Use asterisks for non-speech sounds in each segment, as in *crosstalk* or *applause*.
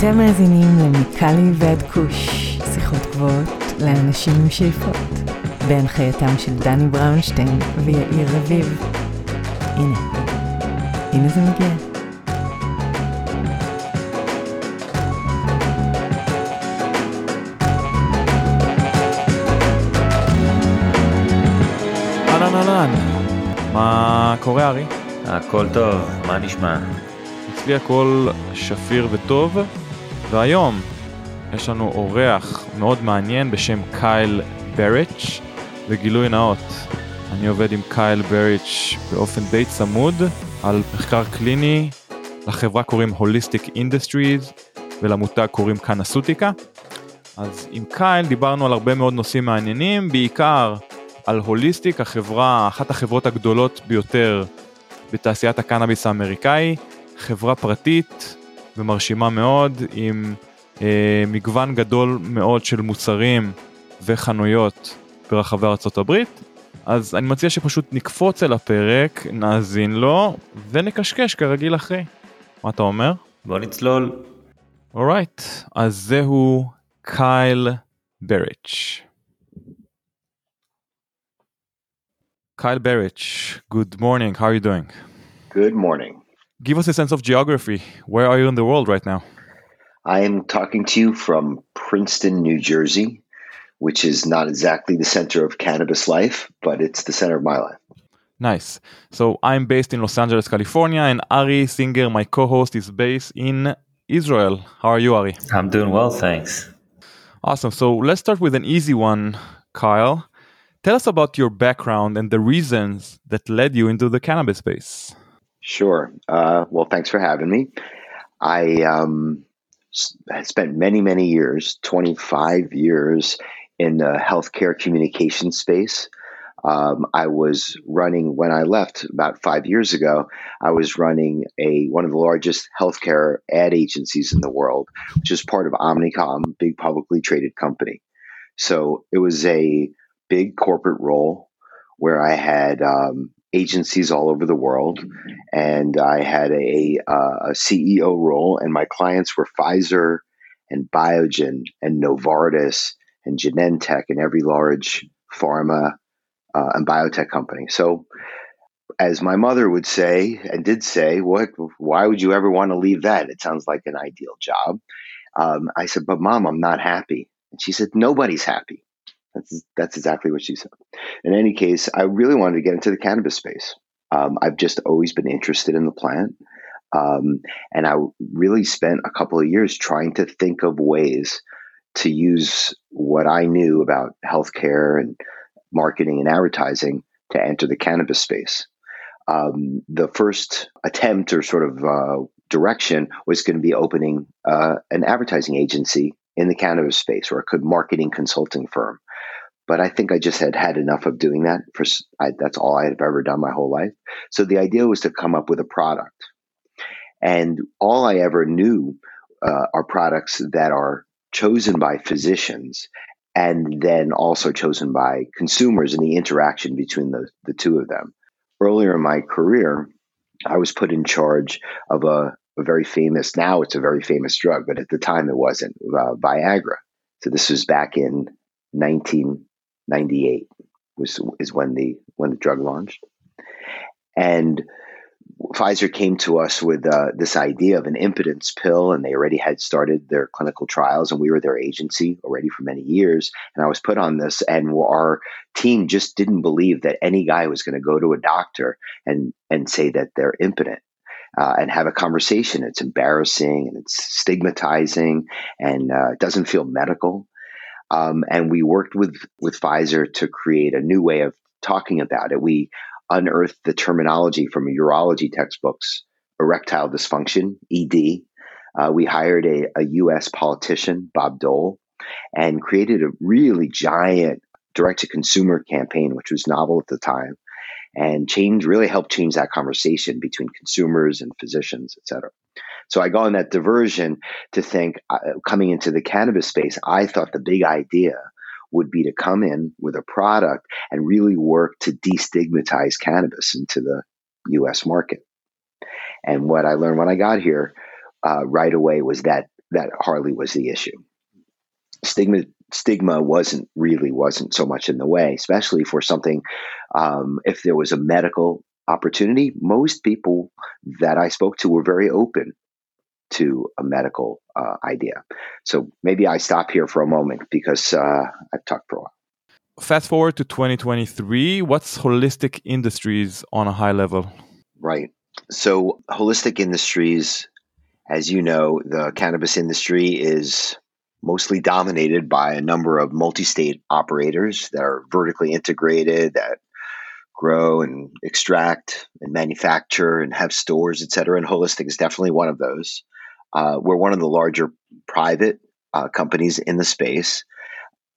אתם מאזינים למיקלי ועד כוש, שיחות גבוהות לאנשים עם שאיפות, בהנחייתם של דני בראונשטיין ויאיר רביב. הנה, הנה זה מגיע. אהלן אהלן, מה קורה ארי? הכל טוב, מה נשמע? אצלי הכל שפיר וטוב, והיום יש לנו אורח מאוד מעניין בשם קייל בריץ', וגילוי נאות, אני עובד עם קייל בריץ' באופן די צמוד על מחקר קליני, לחברה קוראים הוליסטיק אינדסטריז ולמותג קוראים קנסוטיקה. אז עם קייל דיברנו על הרבה מאוד נושאים מעניינים, בעיקר על הוליסטיק, החברה, אחת החברות הגדולות ביותר בתעשיית הקנאביס האמריקאי, חברה פרטית ומרשימה מאוד עם אה, מגוון גדול מאוד של מוצרים וחנויות ברחבי הברית. אז אני מציע שפשוט נקפוץ אל הפרק, נאזין לו ונקשקש כרגיל אחרי. מה אתה אומר? בוא נצלול. אורייט, אז זהו קייל בריץ'. Kyle Berich, good morning. How are you doing? Good morning. Give us a sense of geography. Where are you in the world right now? I am talking to you from Princeton, New Jersey, which is not exactly the center of cannabis life, but it's the center of my life. Nice. So I'm based in Los Angeles, California, and Ari Singer, my co host, is based in Israel. How are you, Ari? I'm doing well, thanks. Awesome. So let's start with an easy one, Kyle. Tell us about your background and the reasons that led you into the cannabis space. Sure. Uh, well, thanks for having me. I um, spent many, many years, 25 years, in the healthcare communication space. Um, I was running when I left about five years ago. I was running a one of the largest healthcare ad agencies in the world, which is part of Omnicom, big publicly traded company. So it was a big corporate role where I had um, agencies all over the world, and I had a, a CEO role, and my clients were Pfizer and Biogen and Novartis and Genentech and every large pharma uh, and biotech company. So, as my mother would say and did say, "What? Why would you ever want to leave that? It sounds like an ideal job." Um, I said, "But mom, I'm not happy." And she said, "Nobody's happy." That's that's exactly what she said. In any case, I really wanted to get into the cannabis space. Um, I've just always been interested in the plant, um, and I really spent a couple of years trying to think of ways to use what I knew about healthcare and marketing and advertising to enter the cannabis space. Um, the first attempt or sort of uh, direction was going to be opening uh, an advertising agency in the cannabis space or a marketing consulting firm. But I think I just had had enough of doing that. For I, that's all I have ever done my whole life. So the idea was to come up with a product, and all I ever knew uh, are products that are chosen by physicians and then also chosen by consumers and the interaction between the, the two of them. Earlier in my career, I was put in charge of a, a very famous, now it's a very famous drug, but at the time it wasn't, uh, Viagra. So this was back in 19, 98 was is when the when the drug launched, and Pfizer came to us with uh, this idea of an impotence pill, and they already had started their clinical trials, and we were their agency already for many years. And I was put on this, and our team just didn't believe that any guy was going to go to a doctor and and say that they're impotent. Uh, and have a conversation. It's embarrassing and it's stigmatizing and uh, doesn't feel medical. Um, and we worked with with Pfizer to create a new way of talking about it. We unearthed the terminology from urology textbooks, erectile dysfunction (ED). Uh, we hired a, a U.S. politician, Bob Dole, and created a really giant direct to consumer campaign, which was novel at the time, and change really helped change that conversation between consumers and physicians, et cetera. So I go on that diversion to think uh, coming into the cannabis space, I thought the big idea would be to come in with a product and really work to destigmatize cannabis into the US market. And what I learned when I got here uh, right away was that that hardly was the issue. Stigma stigma wasn't really wasn't so much in the way, especially for something um, if there was a medical opportunity. Most people that I spoke to were very open to a medical uh, idea. So maybe I stop here for a moment because uh, I've talked for a while. Fast forward to 2023. What's holistic industries on a high level? Right. So, holistic industries, as you know, the cannabis industry is mostly dominated by a number of multi state operators that are vertically integrated, that grow and extract and manufacture and have stores, et cetera. And Holistic is definitely one of those. Uh, we're one of the larger private uh, companies in the space.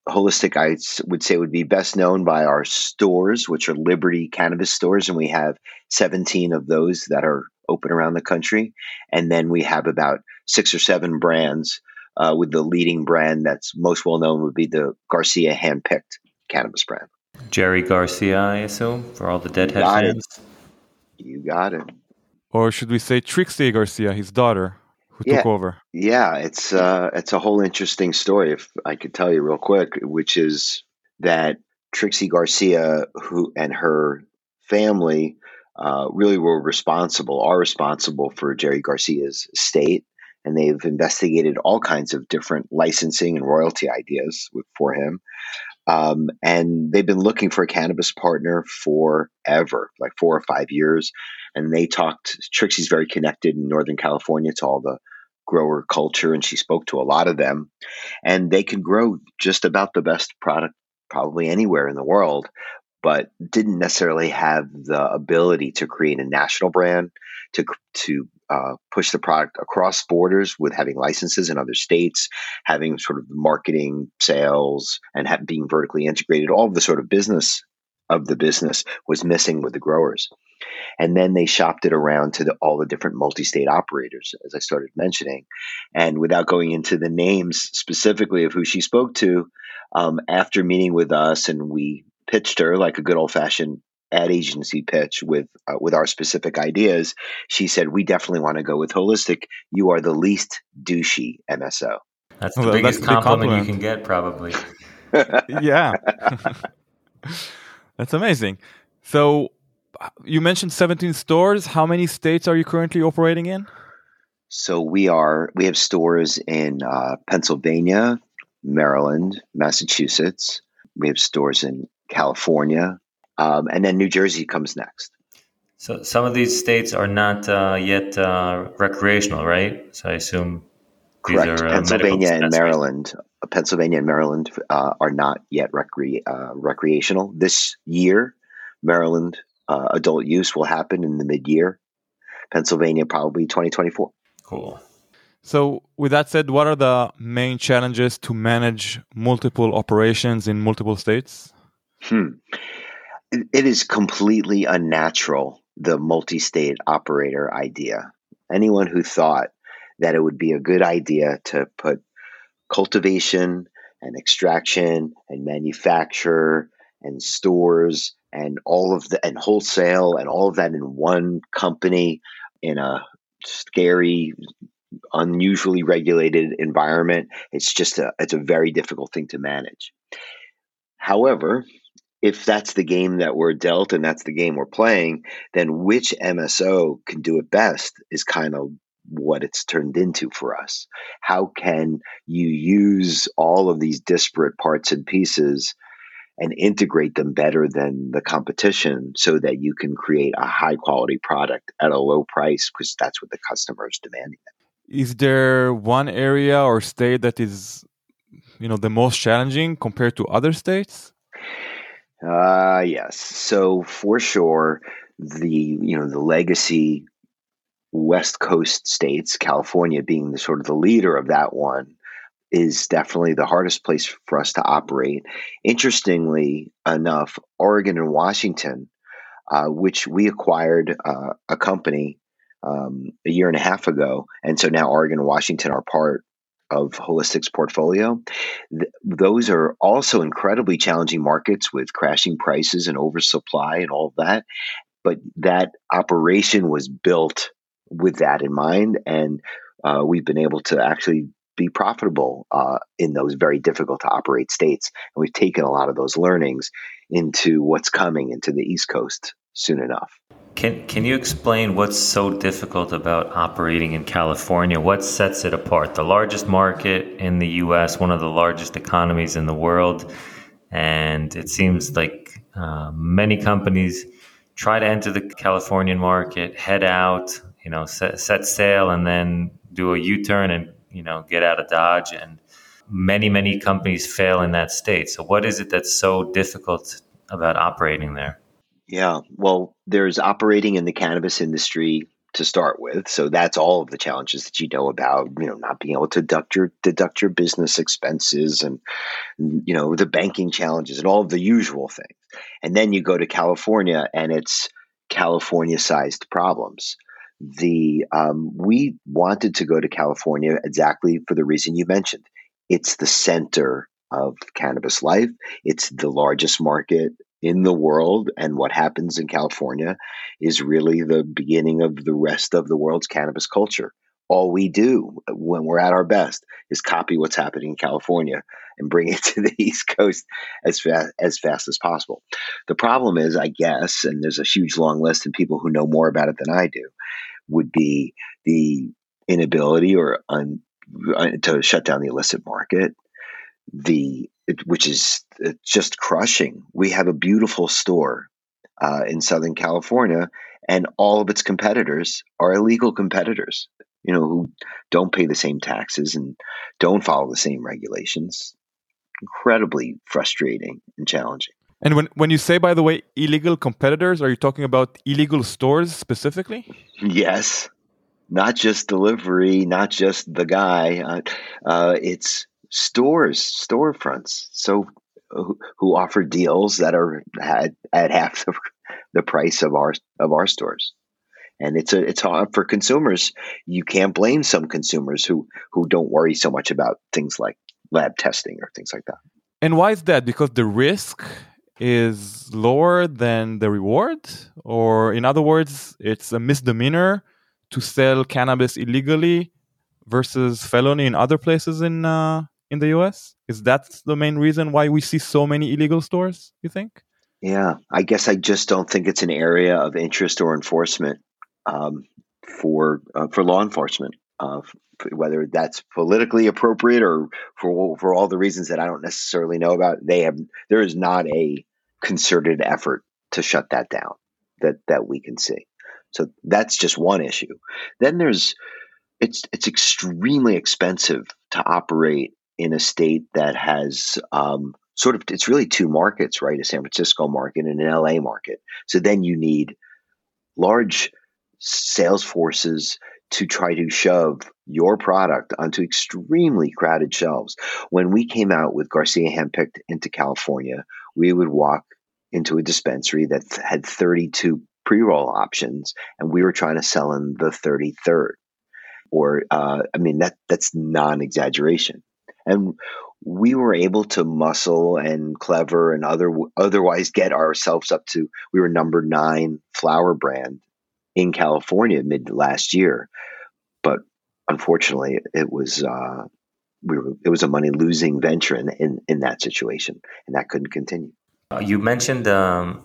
Holistic, I would say, would be best known by our stores, which are Liberty Cannabis stores, and we have 17 of those that are open around the country. And then we have about six or seven brands, uh, with the leading brand that's most well known would be the Garcia handpicked cannabis brand. Jerry Garcia, I assume, for all the Deadhead fans. It. You got it. Or should we say Trixie Garcia, his daughter? who yeah, took over. Yeah, it's uh, it's a whole interesting story. If I could tell you real quick, which is that Trixie Garcia, who and her family uh, really were responsible, are responsible for Jerry Garcia's estate, and they've investigated all kinds of different licensing and royalty ideas for him. Um, and they've been looking for a cannabis partner forever, like four or five years and they talked. Trixie's very connected in Northern California to all the grower culture, and she spoke to a lot of them, and they can grow just about the best product probably anywhere in the world, but didn't necessarily have the ability to create a national brand to to uh, push the product across borders with having licenses in other states, having sort of marketing, sales, and have, being vertically integrated. All of the sort of business of the business was missing with the growers. And then they shopped it around to the, all the different multi state operators, as I started mentioning. And without going into the names specifically of who she spoke to, um, after meeting with us and we pitched her like a good old fashioned ad agency pitch with uh, with our specific ideas, she said, "We definitely want to go with holistic. You are the least douchey MSO." That's the well, biggest that's compliment, compliment, you can get, probably. *laughs* yeah, *laughs* that's amazing. So, you mentioned 17 stores. How many states are you currently operating in? So we are we have stores in uh, Pennsylvania, Maryland, Massachusetts. We have stores in California, um, and then New Jersey comes next. So some of these states are not uh, yet uh, recreational, right? So I assume correct. Are, uh, Pennsylvania and Maryland, Pennsylvania and Maryland uh, are not yet recre- uh, recreational. This year, Maryland uh, adult use will happen in the mid year. Pennsylvania, probably 2024. Cool. So, with that said, what are the main challenges to manage multiple operations in multiple states? Hmm. It is completely unnatural, the multi state operator idea. Anyone who thought that it would be a good idea to put cultivation and extraction and manufacture and stores and all of the and wholesale and all of that in one company in a scary unusually regulated environment it's just a it's a very difficult thing to manage however if that's the game that we're dealt and that's the game we're playing then which mso can do it best is kind of what it's turned into for us how can you use all of these disparate parts and pieces and integrate them better than the competition so that you can create a high quality product at a low price because that's what the customer is demanding. Is there one area or state that is you know the most challenging compared to other states? Uh yes. So for sure the you know the legacy West Coast states, California being the sort of the leader of that one, is definitely the hardest place for us to operate. Interestingly enough, Oregon and Washington, uh, which we acquired uh, a company um, a year and a half ago, and so now Oregon and Washington are part of Holistic's portfolio. Th- those are also incredibly challenging markets with crashing prices and oversupply and all of that. But that operation was built with that in mind, and uh, we've been able to actually be profitable uh, in those very difficult to operate states. And we've taken a lot of those learnings into what's coming into the East Coast soon enough. Can Can you explain what's so difficult about operating in California? What sets it apart? The largest market in the U.S., one of the largest economies in the world, and it seems like uh, many companies try to enter the Californian market, head out, you know, set, set sail, and then do a U-turn and you know get out of Dodge. And many many companies fail in that state. So, what is it that's so difficult about operating there? Yeah, well, there's operating in the cannabis industry to start with. So that's all of the challenges that you know about, you know, not being able to deduct your deduct your business expenses and you know, the banking challenges and all of the usual things. And then you go to California and it's California sized problems. The um, we wanted to go to California exactly for the reason you mentioned. It's the center of cannabis life. It's the largest market in the world and what happens in California is really the beginning of the rest of the world's cannabis culture. All we do when we're at our best is copy what's happening in California and bring it *laughs* to the East Coast as fast as fast as possible. The problem is, I guess, and there's a huge long list of people who know more about it than I do, would be the inability or un, uh, to shut down the illicit market, the which is uh, just crushing. We have a beautiful store uh, in Southern California, and all of its competitors are illegal competitors. You know who don't pay the same taxes and don't follow the same regulations. Incredibly frustrating and challenging. And when, when you say, by the way, illegal competitors, are you talking about illegal stores specifically? Yes, not just delivery, not just the guy. Uh, uh, it's stores, storefronts, so who, who offer deals that are at, at half the, the price of our of our stores. And it's a it's hard for consumers. You can't blame some consumers who who don't worry so much about things like lab testing or things like that. And why is that? Because the risk is lower than the reward, or in other words, it's a misdemeanor to sell cannabis illegally versus felony in other places in uh, in the US? Is that the main reason why we see so many illegal stores, you think? Yeah, I guess I just don't think it's an area of interest or enforcement um, for uh, for law enforcement. Uh, whether that's politically appropriate or for for all the reasons that I don't necessarily know about, they have there is not a concerted effort to shut that down that that we can see. So that's just one issue. Then there's it's it's extremely expensive to operate in a state that has um, sort of it's really two markets, right? A San Francisco market and an LA market. So then you need large sales forces to try to shove your product onto extremely crowded shelves. When we came out with Garcia handpicked into California, we would walk into a dispensary that had 32 pre-roll options and we were trying to sell in the 33rd or uh, i mean that that's non-exaggeration and we were able to muscle and clever and other otherwise get ourselves up to we were number nine flower brand in California mid last year, but unfortunately it was uh, we were it was a money losing venture in, in in that situation, and that couldn't continue. You mentioned um,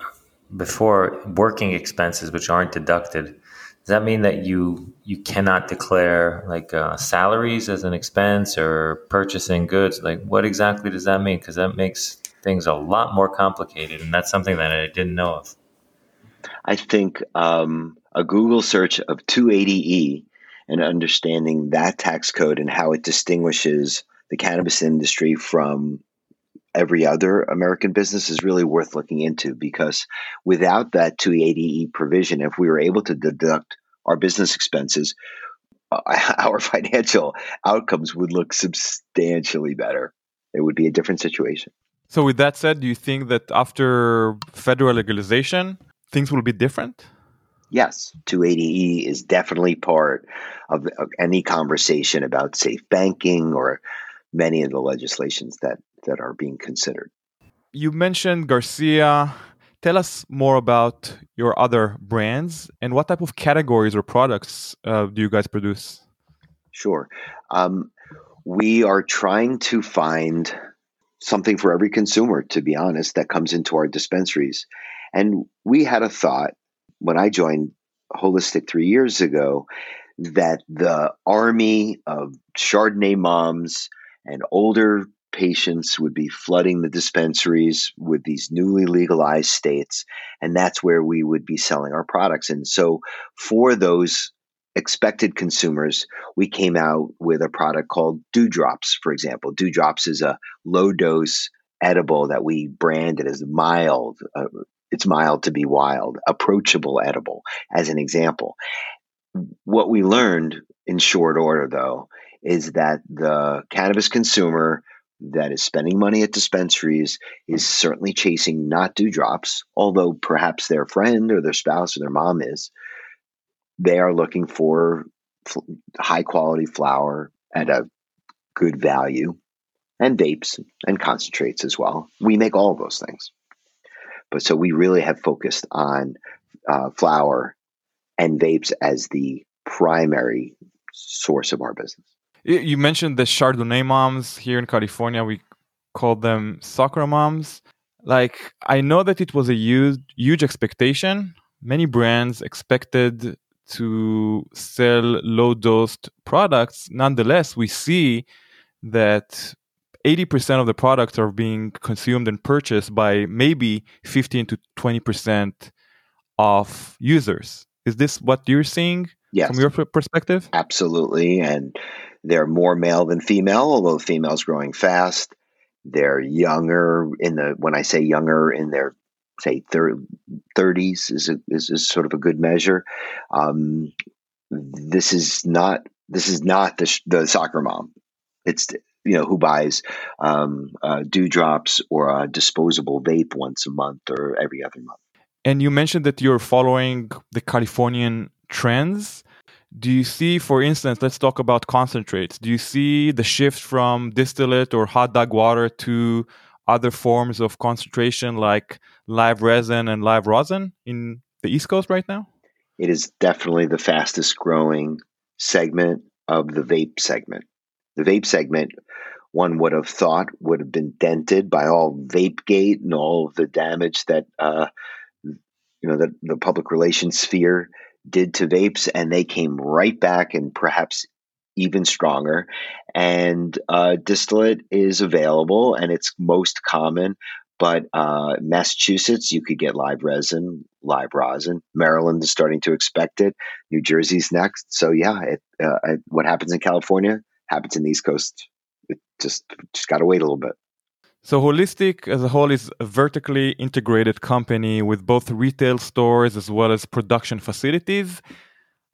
before working expenses which aren't deducted does that mean that you you cannot declare like uh, salaries as an expense or purchasing goods? Like, what exactly does that mean? Because that makes things a lot more complicated, and that's something that I didn't know of. I think um, a Google search of 280E and understanding that tax code and how it distinguishes the cannabis industry from every other American business is really worth looking into because without that 280E provision, if we were able to deduct our business expenses, uh, *laughs* our financial outcomes would look substantially better. It would be a different situation. So, with that said, do you think that after federal legalization, things will be different? Yes, 280E is definitely part of, of any conversation about safe banking or many of the legislations that that are being considered. You mentioned Garcia. Tell us more about your other brands and what type of categories or products uh, do you guys produce? Sure. Um, We are trying to find something for every consumer, to be honest, that comes into our dispensaries. And we had a thought when I joined Holistic three years ago that the army of Chardonnay moms and older patients would be flooding the dispensaries with these newly legalized states, and that's where we would be selling our products. And so, for those expected consumers, we came out with a product called Dewdrops, for example. Dewdrops is a low dose edible that we branded as mild. Uh, it's mild to be wild, approachable edible, as an example. What we learned in short order, though, is that the cannabis consumer that is spending money at dispensaries is certainly chasing not dewdrops, although perhaps their friend or their spouse or their mom is. They are looking for high quality flower at a good value and vapes and concentrates as well. We make all those things. But so we really have focused on uh, flower and vapes as the primary source of our business. You mentioned the Chardonnay moms here in California. We call them soccer moms. Like, I know that it was a huge, huge expectation. Many brands expected to sell low dosed products. Nonetheless, we see that 80% of the products are being consumed and purchased by maybe 15 to 20% of users. Is this what you're seeing yes. from your perspective? Absolutely. And they're more male than female, although female's growing fast. They're younger in the, when I say younger, in their say 30s is, a, is, is sort of a good measure. Um, this is not this is not the, the soccer mom. It's you know who buys um, uh, dewdrops or a disposable vape once a month or every other month. And you mentioned that you're following the Californian trends. Do you see, for instance, let's talk about concentrates. Do you see the shift from distillate or hot dog water to other forms of concentration like live resin and live rosin in the East Coast right now? It is definitely the fastest growing segment of the vape segment. The vape segment, one would have thought, would have been dented by all VapeGate and all of the damage that uh, you know the, the public relations sphere did to vapes, and they came right back and perhaps even stronger. And uh, distillate is available, and it's most common. But uh, Massachusetts, you could get live resin, live rosin. Maryland is starting to expect it. New Jersey's next. So yeah, it, uh, what happens in California happens in the East Coast. It just just got to wait a little bit. So Holistic as a whole is a vertically integrated company with both retail stores as well as production facilities.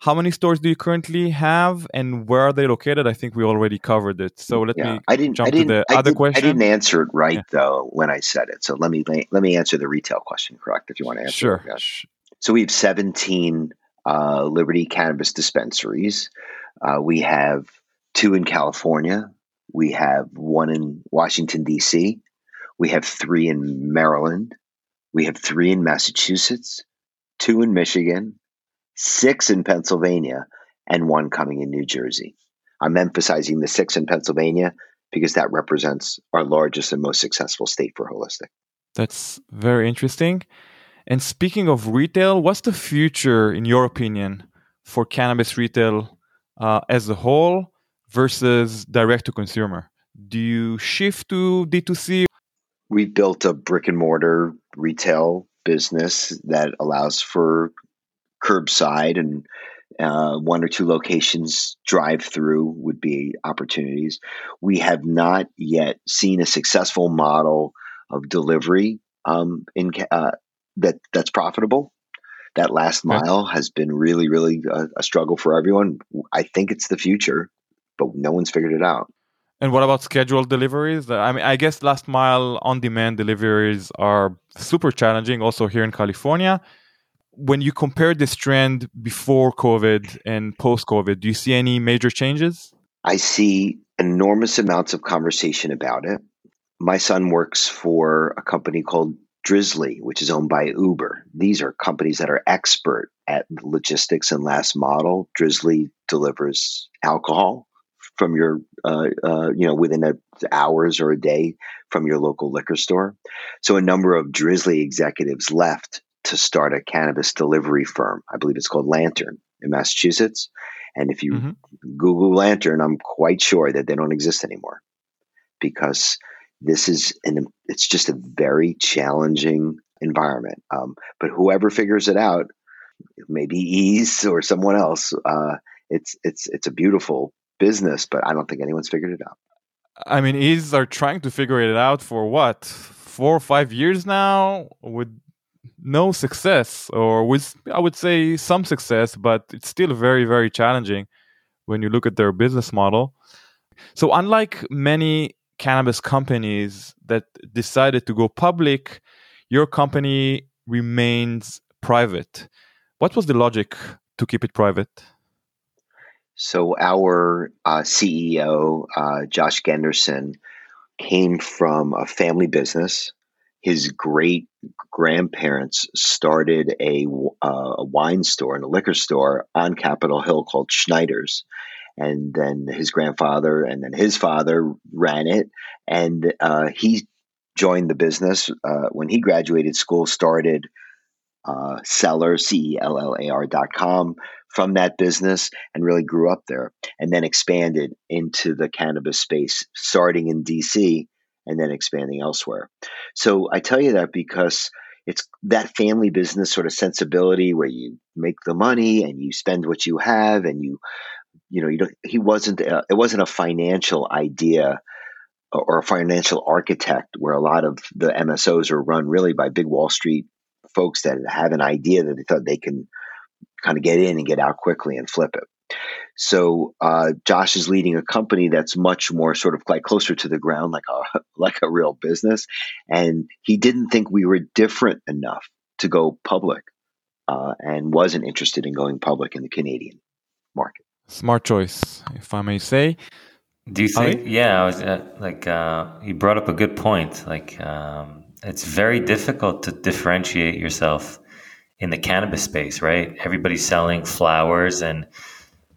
How many stores do you currently have, and where are they located? I think we already covered it. So let yeah, me I didn't, jump I didn't, to the I other did, question. I didn't answer it right Yeah. though when I said it. So let me let me answer the retail question. Correct, if you want to answer. Sure. it, yeah. So we have 17 uh, Liberty cannabis dispensaries. Uh, we have two in California. We have one in Washington, D.C. We have three in Maryland. We have three in Massachusetts, two in Michigan, six in Pennsylvania, and one coming in New Jersey. I'm emphasizing the six in Pennsylvania because that represents our largest and most successful state for holistic. That's very interesting. And speaking of retail, what's the future, in your opinion, for cannabis retail uh, as a whole versus direct to consumer? Do you shift to D2C? We built a brick and mortar retail business that allows for curbside and uh, one or two locations drive through would be opportunities. We have not yet seen a successful model of delivery um, in uh, that that's profitable. That last mile has been really, really a, a struggle for everyone. I think it's the future, but no one's figured it out. And what about scheduled deliveries? I mean, I guess last mile on demand deliveries are super challenging also here in California. When you compare this trend before COVID and post COVID, do you see any major changes? I see enormous amounts of conversation about it. My son works for a company called Drizly, which is owned by Uber. These are companies that are expert at logistics and last model. Drizly delivers alcohol from your, uh, uh, you know, within a, hours or a day from your local liquor store. So a number of Drizly executives left to start a cannabis delivery firm. I believe it's called Lantern in Massachusetts. And if you mm-hmm. Google Lantern, I'm quite sure that they don't exist anymore because this is an it's just a very challenging environment. Um, but whoever figures it out, maybe Eaze or someone else, uh, it's it's it's a beautiful business. But I don't think anyone's figured it out. I mean, Eaze are trying to figure it out for what four or five years now with no success, or with I would say some success, but it's still very very challenging when you look at their business model. So unlike many cannabis companies that decided to go public, your company remains private. What was the logic to keep it private? So, our uh, CEO, uh, Josh Genderson, came from a family business. His great grandparents started a, uh, a wine store and a liquor store on Capitol Hill called Schneider's and then his grandfather and then his father ran it and uh, he joined the business uh, when he graduated school started uh, Cellar, C-E-L-L-A-R dot com from that business and really grew up there and then expanded into the cannabis space, starting in DC and then expanding elsewhere. So I tell you that because it's that family business sort of sensibility where you make the money and you spend what you have and you you know, you don't, he wasn't, a, uh, it wasn't a financial idea or a financial architect where a lot of the MSOs are run really by big Wall Street folks that have an idea that they thought they can kind of get in and get out quickly and flip it. So uh, Josh is leading a company that's much more sort of like closer to the ground, like a *laughs* like a real business, and he didn't think we were different enough to go public, uh, and wasn't interested in going public in the Canadian market. Smart choice, if I may say. Do you think? I, yeah, I was uh, like uh, you brought up a good point. Like um, it's very difficult to differentiate yourself in the cannabis space, right? Everybody's selling flowers, and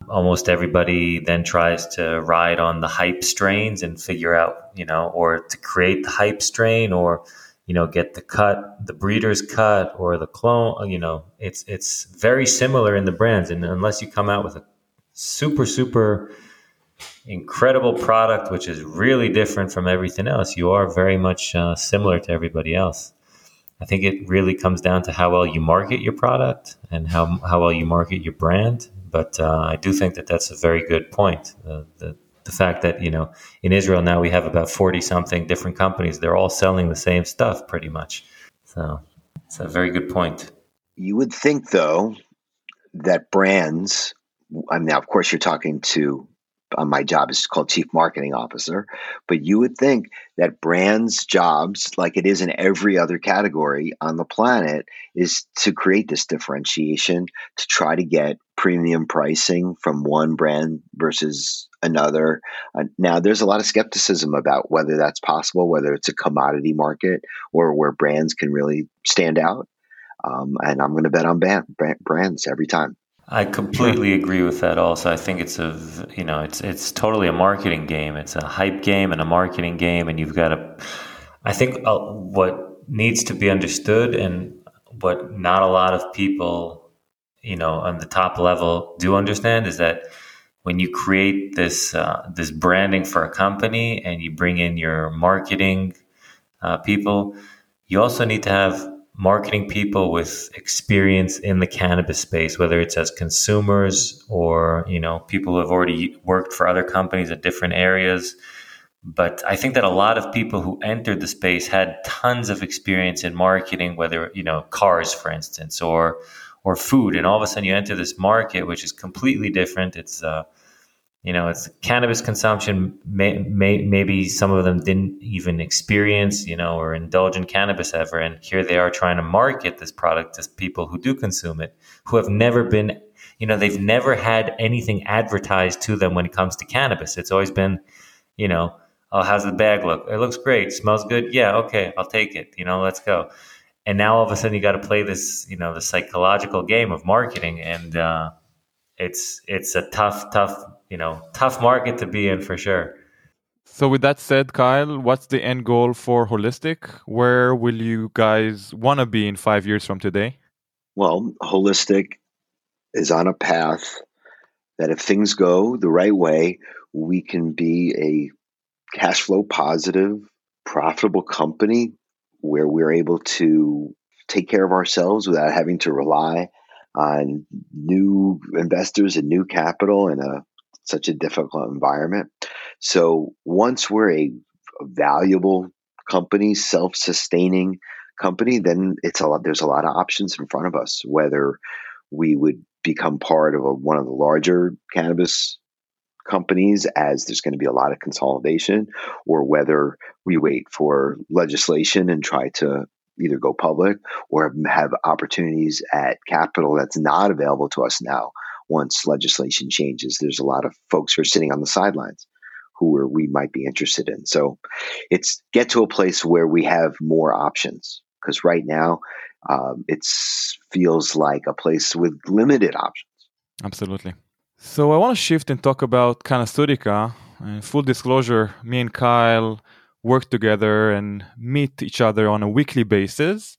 almost everybody then tries to ride on the hype strains and figure out, you know, or to create the hype strain, or you know, get the cut, the breeder's cut, or the clone. You know, it's it's very similar in the brands, and unless you come out with a super, super incredible product, which is really different from everything else. You are very much uh, similar to everybody else. I think it really comes down to how well you market your product and how, how well you market your brand. But uh, I do think that that's a very good point. Uh, the, the fact that, you know, in Israel now we have about 40 something different companies. They're all selling the same stuff pretty much. So it's a very good point. You would think, though, that brands I mean, now, of course, you're talking to my job is called chief marketing officer, but you would think that brands' jobs, like it is in every other category on the planet, is to create this differentiation to try to get premium pricing from one brand versus another. Uh, now, there's a lot of skepticism about whether that's possible, whether it's a commodity market or where brands can really stand out. Um, and I'm going to bet on band, brands every time. I completely agree with that. Also, I think it's a you know it's it's totally a marketing game. It's a hype game and a marketing game, and you've got to. I think uh, what needs to be understood and what not a lot of people, you know, on the top level do understand is that when you create this uh, this branding for a company and you bring in your marketing uh, people, you also need to have marketing people with experience in the cannabis space, whether it's as consumers or you know people who have already worked for other companies at different areas. But I think that a lot of people who entered the space had tons of experience in marketing, whether you know cars, for instance, or or food, and all of a sudden you enter this market, which is completely different. It's uh, you know, it's cannabis consumption. May, may, maybe some of them didn't even experience, you know, or indulge in cannabis ever, and here they are trying to market this product to people who do consume it, who have never been, you know, they've never had anything advertised to them when it comes to cannabis. It's always been, you know, oh, how's the bag look? It looks great, smells good. Yeah, okay, I'll take it. You know, let's go. And now all of a sudden you got to play this, you know, the psychological game of marketing, and uh, it's it's a tough, tough you know, tough market to be in for sure. So, with that said, Kyle, what's the end goal for Holistic? Where will you guys want to be in five years from today? Well, Holistic is on a path that if things go the right way, we can be a cash flow positive, profitable company where we're able to take care of ourselves without having to rely on new investors and new capital and a such a difficult environment. So once we're a, valuable company, self-sustaining company, then it's a lot. There's a lot of options in front of us. Whether we would become part of a, one of the larger cannabis companies as there's going to be a lot of consolidation, or whether we wait for legislation and try to either go public or have opportunities at capital that's not available to us now once legislation changes. There's a lot of folks who are sitting on the sidelines who are, we might be interested in. So it's get to a place where we have more options because right now um, it feels like a place with limited options. Absolutely. So I want to shift and talk about Cannasoutica. And full disclosure, me and Kyle work together and meet each other on a weekly basis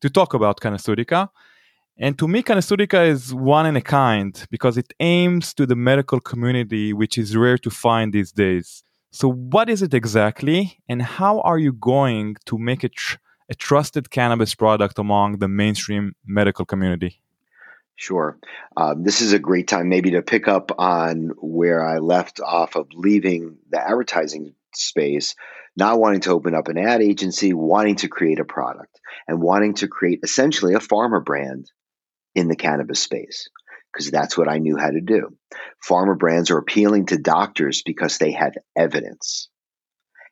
to talk about Cannasoutica. And to me, Cannasoutica is one in a kind because it aims to the medical community, which is rare to find these days. So, what is it exactly, and how are you going to make it tr- a trusted cannabis product among the mainstream medical community? Sure. Um, this is a great time maybe to pick up on where I left off of leaving the advertising space, not wanting to open up an ad agency, wanting to create a product, and wanting to create essentially a pharma brand in the cannabis space because that's what I knew how to do. Pharma brands are appealing to doctors because they have evidence.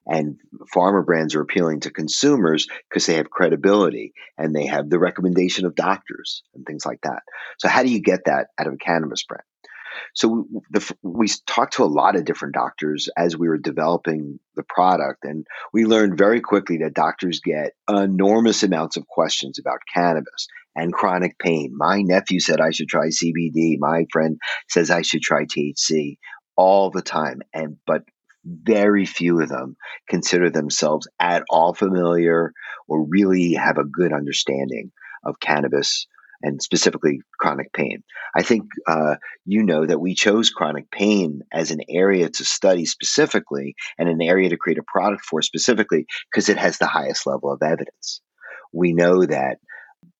And pharma brands are appealing to consumers because they have credibility and they have the recommendation of doctors and things like that. So, how do you get that out of a cannabis brand? So the, we talked to a lot of different doctors as we were developing the product, and we learned very quickly that doctors get enormous amounts of questions about cannabis and chronic pain. My nephew said I should try CBD. My friend says I should try THC all the time, and but very few of them consider themselves at all familiar or really have a good understanding of cannabis and specifically chronic pain. I think uh, you know that we chose chronic pain as an area to study specifically and an area to create a product for specifically because it has the highest level of evidence. We know that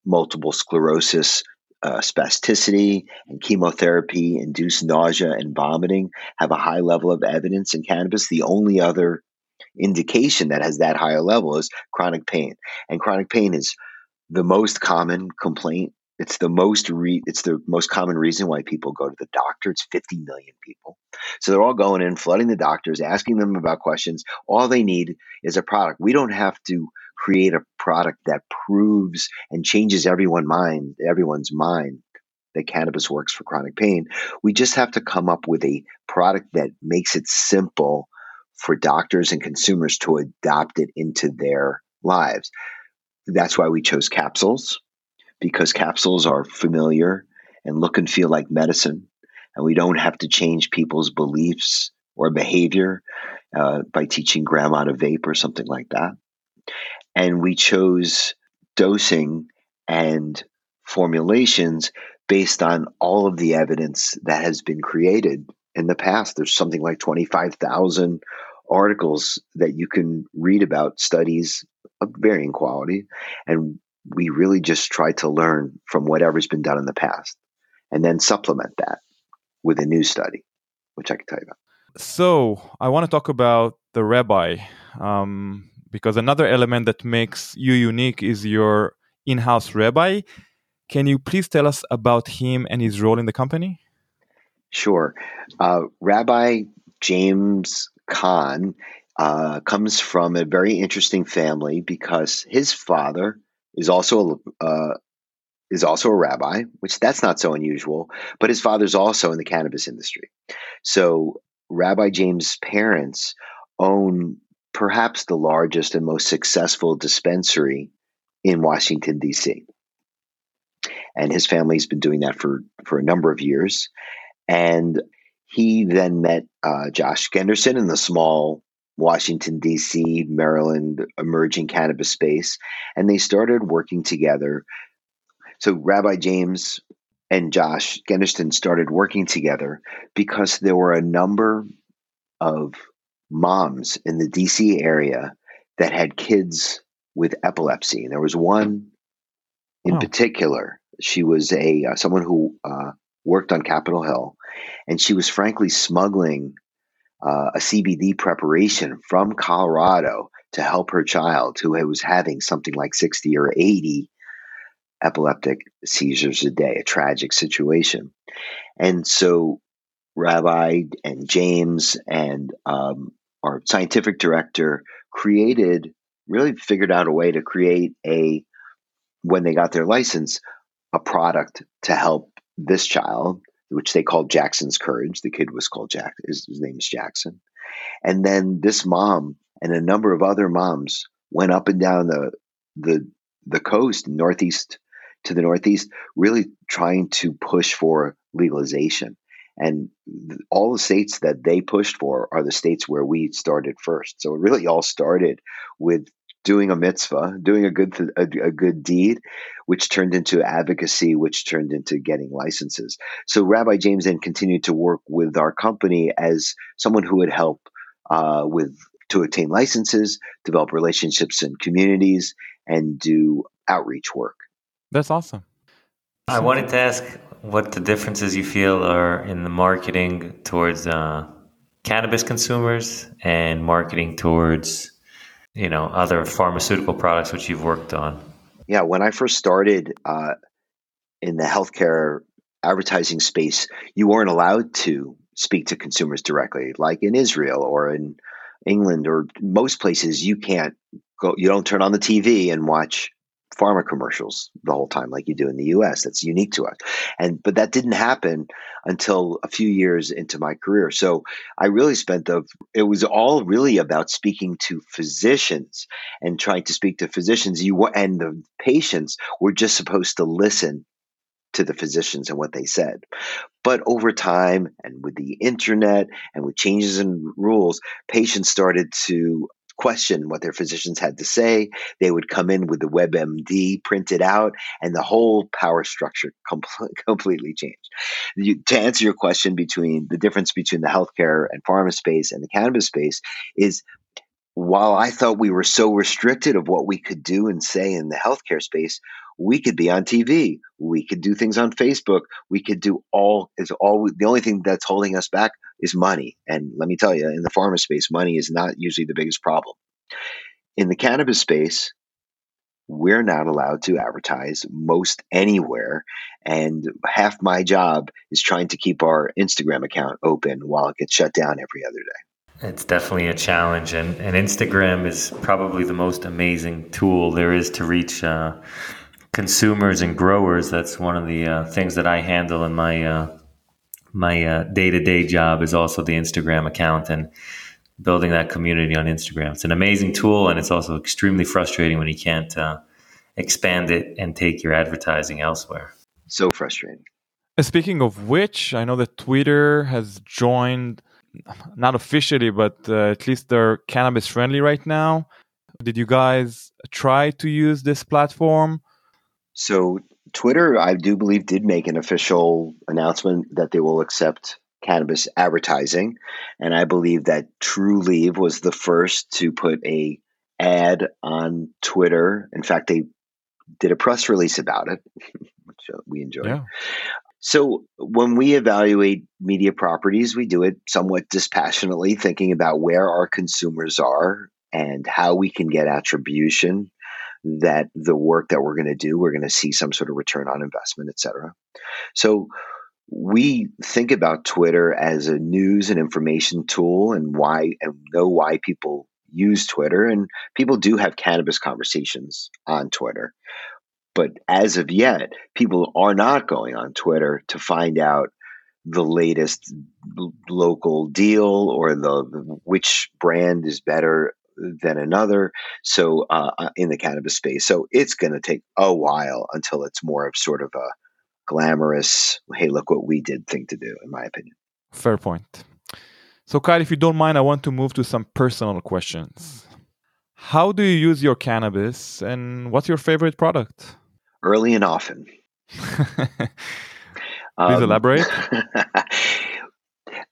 multiple sclerosis uh, spasticity and chemotherapy induced nausea and vomiting have a high level of evidence in cannabis. The only other indication that has that higher level is chronic pain. And chronic pain is the most common complaint. It's the most re- it's the most common reason why people go to the doctor. It's 50 million people. So they're all going in, flooding the doctors, asking them about questions. All they need is a product. We don't have to create a product that proves and changes everyone mind, everyone's mind that cannabis works for chronic pain. We just have to come up with a product that makes it simple for doctors and consumers to adopt it into their lives. That's why we chose capsules because capsules are familiar and look and feel like medicine and we don't have to change people's beliefs or behavior uh, by teaching grandma to vape or something like that and we chose dosing and formulations based on all of the evidence that has been created in the past. There's something like 25,000 articles that you can read about studies of varying quality. And we really just try to learn from whatever's been done in the past and then supplement that with a new study, which I can tell you about. So I want to talk about the rabbi. Um, because another element that makes you unique is your in-house rabbi. Can you please tell us about him and his role in the company? Sure. Uh, rabbi James Kahn uh, comes from a very interesting family because his father is also a, uh, is also a rabbi, which that's not so unusual. But his father's also in the cannabis industry. So Rabbi James' parents own perhaps the largest and most successful dispensary in Washington, D.C. And his family's been doing that for, for a number of years. And he then met uh, Josh Genderson in the small Washington, D.C., Maryland emerging cannabis space, and they started working together. So, Rabbi James and Josh Genderson started working together because there were a number of moms in the DC area that had kids with epilepsy. And there was one in oh. particular. She was a uh, someone who uh, worked on Capitol Hill, and she was frankly smuggling uh, a CBD preparation from Colorado to help her child who was having something like 60 or 80 epileptic seizures a day, a tragic situation. And so Rabbi and James and um, our scientific director created, really figured out a way to create a, when they got their license, a product to help this child, which they called Jackson's Courage. The kid was called Jack, his, his name is Jackson. And then this mom and a number of other moms went up and down the the the coast, northeast to the northeast, really trying to push for legalization. And all the states that they pushed for are the states where we started first. So it really all started with doing a mitzvah, doing a good th- a, a, good deed, which turned into advocacy, which turned into getting licenses. So Rabbi James then continued to work with our company as someone who would help uh, with to obtain licenses, develop relationships in communities, and do outreach work. That's awesome. I wanted to ask what the differences you feel are in the marketing towards uh, cannabis consumers and marketing towards you know other pharmaceutical products which you've worked on. Yeah, when I first started uh, in the healthcare advertising space, you weren't allowed to speak to consumers directly, like in Israel or in England or most places. You can't go. You don't turn on the TV and watch pharma commercials the whole time like you do in the US that's unique to us. And but that didn't happen until a few years into my career. So I really spent the it was all really about speaking to physicians and trying to speak to physicians. You and the patients were just supposed to listen to the physicians and what they said. But over time, and with the internet and with changes in rules, patients started to question what their physicians had to say. They would come in with the WebMD printed out, and the whole power structure *laughs* com- completely changed. You, to answer your question between the difference between the healthcare and pharma space and the cannabis space is while I thought we were so restricted of what we could do and say in the healthcare space, we could be on TV, we could do things on Facebook, we could do all is all the only thing that's holding us back is money. And let me tell you, in the pharma space, money is not usually the biggest problem. In the cannabis space, we're not allowed to advertise most anywhere. And half my job is trying to keep our Instagram account open while it gets shut down every other day. It's definitely a challenge, and, and Instagram is probably the most amazing tool there is to reach uh, consumers and growers. That's one of the uh, things that I handle in my uh, my day to day job is also the Instagram account and building that community on Instagram. It's an amazing tool, and it's also extremely frustrating when you can't uh, expand it and take your advertising elsewhere. So frustrating. Speaking of which, I know that Twitter has joined, not officially, but uh, at least they're cannabis friendly right now. Did you guys try to use this platform? So Twitter, I do believe, did make an official announcement that they will accept cannabis advertising, and I believe that Trulieve was the first to put a ad on Twitter. In fact, they did a press release about it, *laughs* which uh, we enjoyed. Yeah. So when we evaluate media properties, we do it somewhat dispassionately, thinking about where our consumers are and how we can get attribution that the work that we're going to do, we're going to see some sort of return on investment, et cetera. So we think about Twitter as a news and information tool and why and know why people use Twitter. And people do have cannabis conversations on Twitter. But as of yet, people are not going on Twitter to find out the latest local deal or the which brand is better than another. So uh, uh, in the cannabis space, so it's going to take a while until it's more of sort of a glamorous, hey, look what we did thing to do, in my opinion. Fair point. So, Kyle, if you don't mind, I want to move to some personal questions. How do you use your cannabis and what's your favorite product? Early and often. *laughs* Please um, elaborate. *laughs*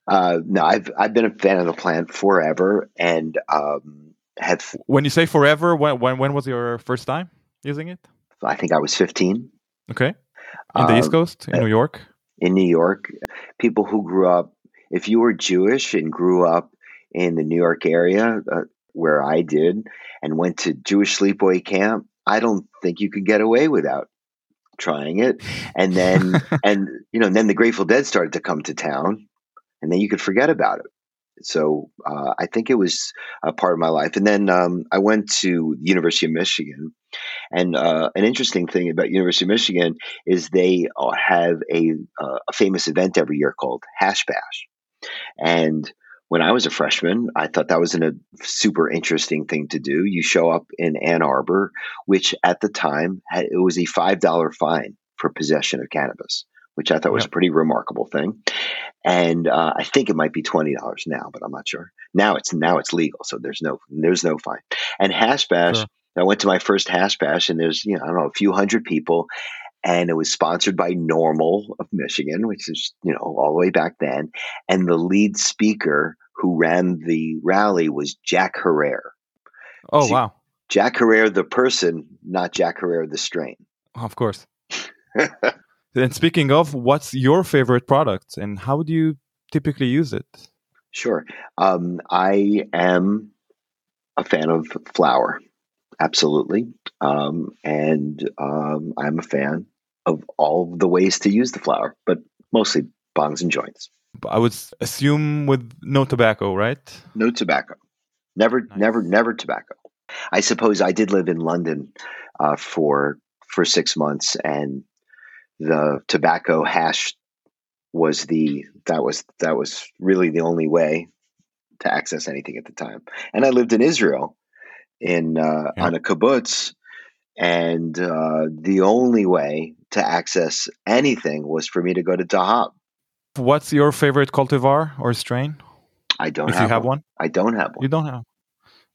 uh, no, I've I've been a fan of the plant forever, and um, have. When you say forever, when when when was your first time using it? I think I was fifteen. Okay. In the uh, East Coast, in New York. In New York, people who grew up, if you were Jewish and grew up in the New York area, uh, where I did, and went to Jewish sleepaway camp, I don't think you could get away without trying it. And then, *laughs* and you know, and then the Grateful Dead started to come to town, and then you could forget about it. So uh, I think it was a part of my life. And then um, I went to the University of Michigan, and uh, an interesting thing about University of Michigan is they uh, have a, uh, a famous event every year called Hash Bash, and when I was a freshman, I thought that was a super interesting thing to do. You show up in Ann Arbor, which at the time had, it was a five dollar fine for possession of cannabis, which I thought was a pretty remarkable thing. And uh, I think it might be twenty dollars now, but I'm not sure. Now it's now it's legal, so there's no there's no fine. And hash bash, sure. I went to my first hash bash, and there's you know I don't know a few hundred people, and it was sponsored by NORML of Michigan, which is you know all the way back then. And the lead speaker who ran the rally was Jack Herer. Oh wow, Jack Herer the person, not Jack Herer the strain. Of course. *laughs* then speaking of, what's your favorite product, and how do you typically use it? Sure, um, I am a fan of flower absolutely. Um, and um, I'm a fan of all the ways to use the flower, but mostly bongs and joints. I would assume with no tobacco, right? No tobacco. Never, nice. never, never tobacco. I suppose I did live in London uh, for for six months, and the tobacco hash was the that was that was really the only way to access anything at the time. And I lived in Israel, in uh, yeah. on a kibbutz, and uh, the only way to access anything was for me to go to Dahab. What's your favorite cultivar or strain? I don't. If have you have one. one. I don't have one. You don't have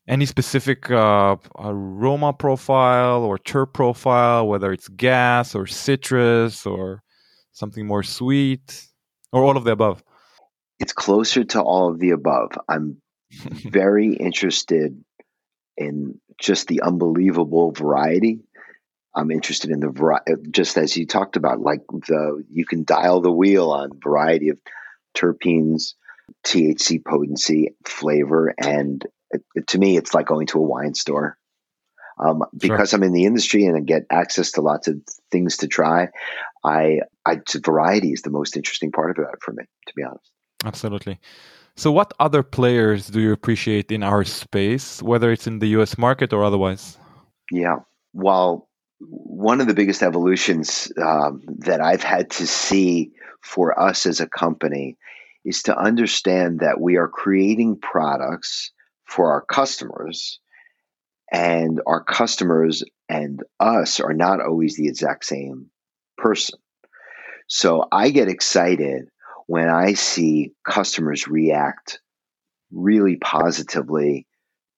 any specific uh, aroma profile or terp profile, whether it's gas or citrus or something more sweet, or all of the above. It's closer to all of the above. I'm *laughs* very interested in just the unbelievable variety. I'm interested in the variety, just as you talked about, like the you can dial the wheel on variety of terpenes, THC potency, flavor, and it, it, to me, it's like going to a wine store. Um, because sure. I'm in the industry and I get access to lots of things to try, I, I variety is the most interesting part of it for me, to be honest. Absolutely. So, what other players do you appreciate in our space, whether it's in the US market or otherwise? Yeah. Well, one of the biggest evolutions um, that I've had to see for us as a company is to understand that we are creating products for our customers, and our customers and us are not always the exact same person. So I get excited when I see customers react really positively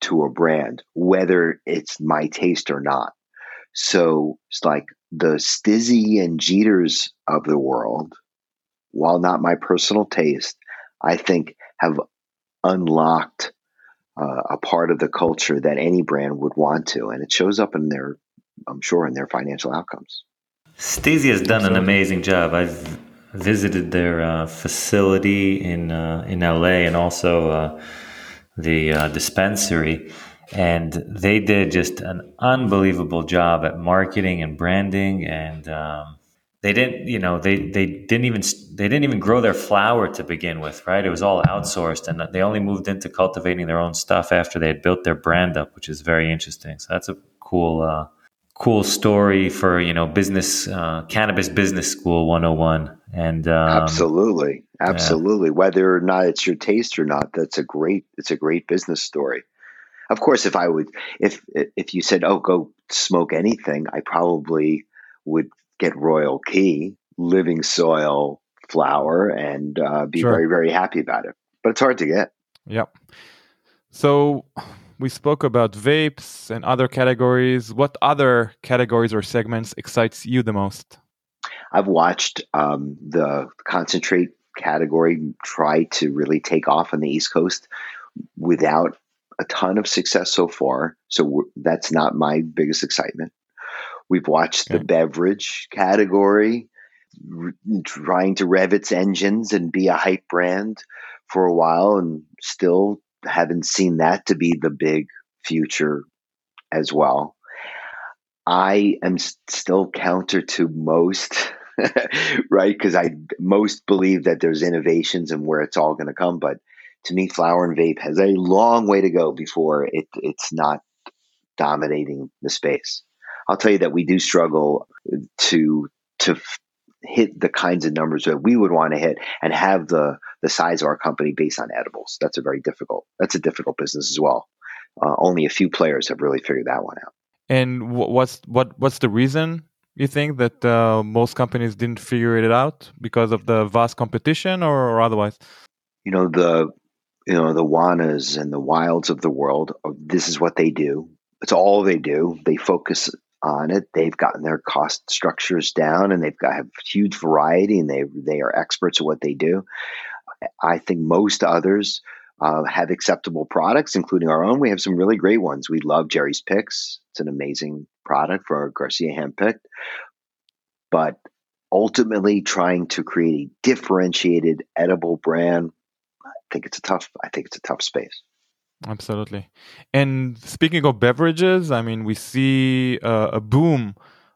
to a brand, whether it's my taste or not. So it's like the Stiiizy and Jeeters of the world, while not my personal taste, I think have unlocked uh, a part of the culture that any brand would want to, and it shows up in their, I'm sure, in their financial outcomes. Stiiizy has done an amazing job. I've visited their uh, facility in uh, in LA and also uh, the uh, dispensary, and they did just an unbelievable job at marketing and branding. And um, they didn't, you know, they they didn't even they didn't even grow their flower to begin with, right? It was all outsourced, and they only moved into cultivating their own stuff after they had built their brand up, which is very interesting. So that's a cool uh, cool story for you know business uh, cannabis business school 101 and um, absolutely absolutely yeah. whether or not it's your taste or not that's a great it's a great business story of course if i would if if you said oh go smoke anything i probably would get royal key living soil flower and uh, be Sure. very, very happy about it. But it's hard to get. Yep. So we spoke about vapes and other categories. What other categories or segments excites you the most? I've watched um, the concentrate category try to really take off on the East Coast without a ton of success so far. So that's not my biggest excitement. We've watched the beverage category trying to rev its engines and be a hype brand for a while, and still haven't seen that to be the big future as well. I am still counter to most, *laughs* right? Because I most believe that there's innovations and where it's all going to come. But to me, flower and vape has a long way to go before it it's not dominating the space. I'll tell you that we do struggle to to hit the kinds of numbers that we would want to hit and have the the size of our company based on edibles. That's a very difficult. That's a difficult business as well. Uh, only a few players have really figured that one out. And what's what what's the reason you think that uh, most companies didn't figure it out because of the vast competition or, or otherwise? you know the you know the wanas and the Wylds of the world uh, this is what they do it's all they do they focus on it. They've gotten their cost structures down and they've got have huge variety and they they are experts at what they do. I think most others uh, have acceptable products including our own. We have some really great ones. We love jerry's picks. It's an amazing product for garcia handpicked but ultimately trying to create a differentiated edible brand I think it's a tough. I think it's a tough space. Absolutely. And speaking of beverages, I mean, we see uh, a boom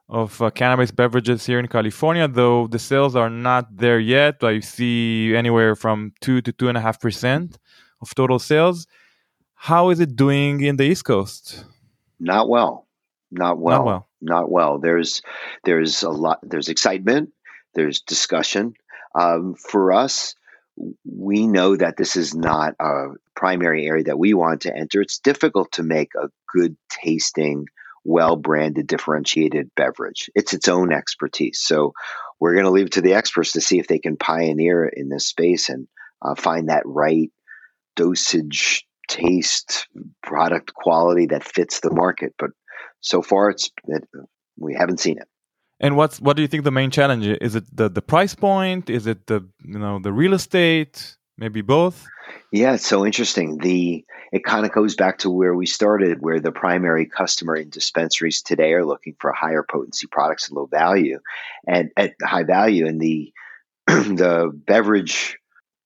of uh, cannabis beverages here in California, though the sales are not there yet. I see anywhere from two to two and a half percent of total sales. How is it doing in the East Coast? Not well. Not well. Not well. Not well. There's there's a lot. There's excitement. There's discussion. Um, for us, we know that this is not a primary area that we want to enter. It's difficult to make a good tasting, well branded, differentiated beverage. It's its own expertise. So we're going to leave it to the experts to see if they can pioneer in this space and uh, find that right dosage, taste, product quality that fits the market. But so far, it's it, we haven't seen it. And what's what do you think the main challenge is? Is it the, the price point? Is it the you know the real estate? Maybe both. Yeah, it's so interesting. The it kind of goes back to where we started, where the primary customer in dispensaries today are looking for higher potency products at low value, and at high value, and the *clears throat* the beverage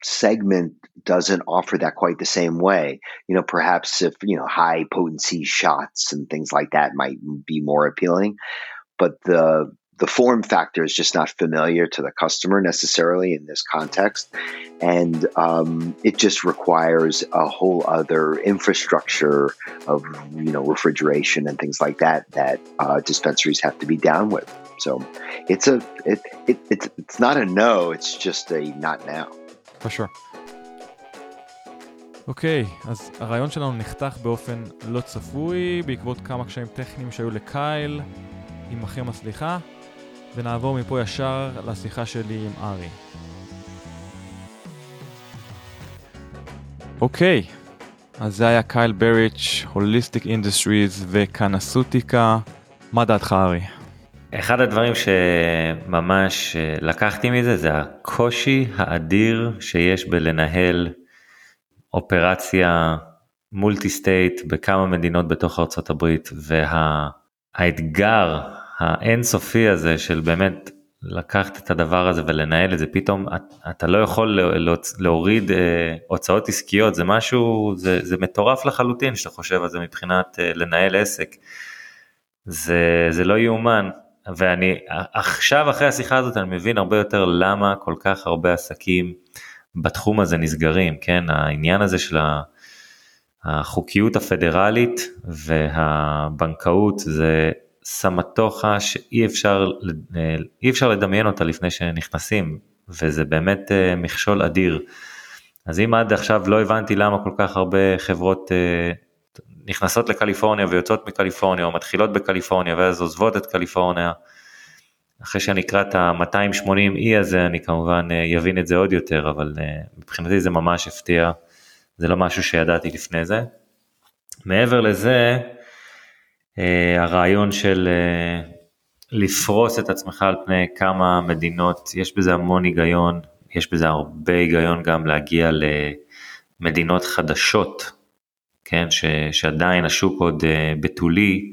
segment doesn't offer that quite the same way. You know, perhaps if you know high potency shots and things like that might be more appealing, but the the form factor is just not familiar to the customer necessarily in this context. And um, it just requires a whole other infrastructure of, you know, refrigeration and things like that that uh, dispensaries have to be down with. So it's a it, it it's it's not a no. It's just a not now. For sure. אוקיי, okay, אז הרעיון שלנו נחתך באופן לא צפוי בעקבות כמה קשיים טכניים שהיו לקייל, עמכם הסליחה, ונעבור מפה ישר לשיחה שלי עם ארי. אוקיי, אז זה היה קייל בריץ', הוליסטיק אינדסטריז וקנסוטיקה. מה דעתך ארי? אחד הדברים שממש אה, לקחתי מזה זה הקושי האדיר שיש בלנהל אופרציה מולטי סטייט בכמה מדינות בתוך הברית והאתגר האינסופי הזה של באמת לקחת את הדבר הזה ולנהל את זה פתאום אתה לא יכול להוריד אה, הוצאות עסקיות זה משהו זה, זה מטורף לחלוטין שאתה חושב על זה מבחינת אה, לנהל עסק. זה, זה לא יאומן ואני עכשיו אחרי השיחה הזאת אני מבין הרבה יותר למה כל כך הרבה עסקים בתחום הזה נסגרים כן העניין הזה של החוקיות הפדרלית והבנקאות זה סמטוחה שאי אפשר אי אפשר לדמיין אותה לפני שנכנסים וזה באמת מכשול אדיר. אז אם עד עכשיו לא הבנתי למה כל כך הרבה חברות נכנסות לקליפורניה ויוצאות מקליפורניה או מתחילות בקליפורניה ואז עוזבות את קליפורניה, אחרי שאני אקרא את ה-280E הזה אני כמובן אבין את זה עוד יותר, אבל מבחינתי זה ממש הפתיע, זה לא משהו שידעתי לפני זה. מעבר לזה, הרעיון של לפרוס את עצמך על פני כמה מדינות, יש בזה המון היגיון, יש בזה הרבה היגיון גם להגיע למדינות חדשות, כן, ש, שעדיין השוק עוד uh, בתולי,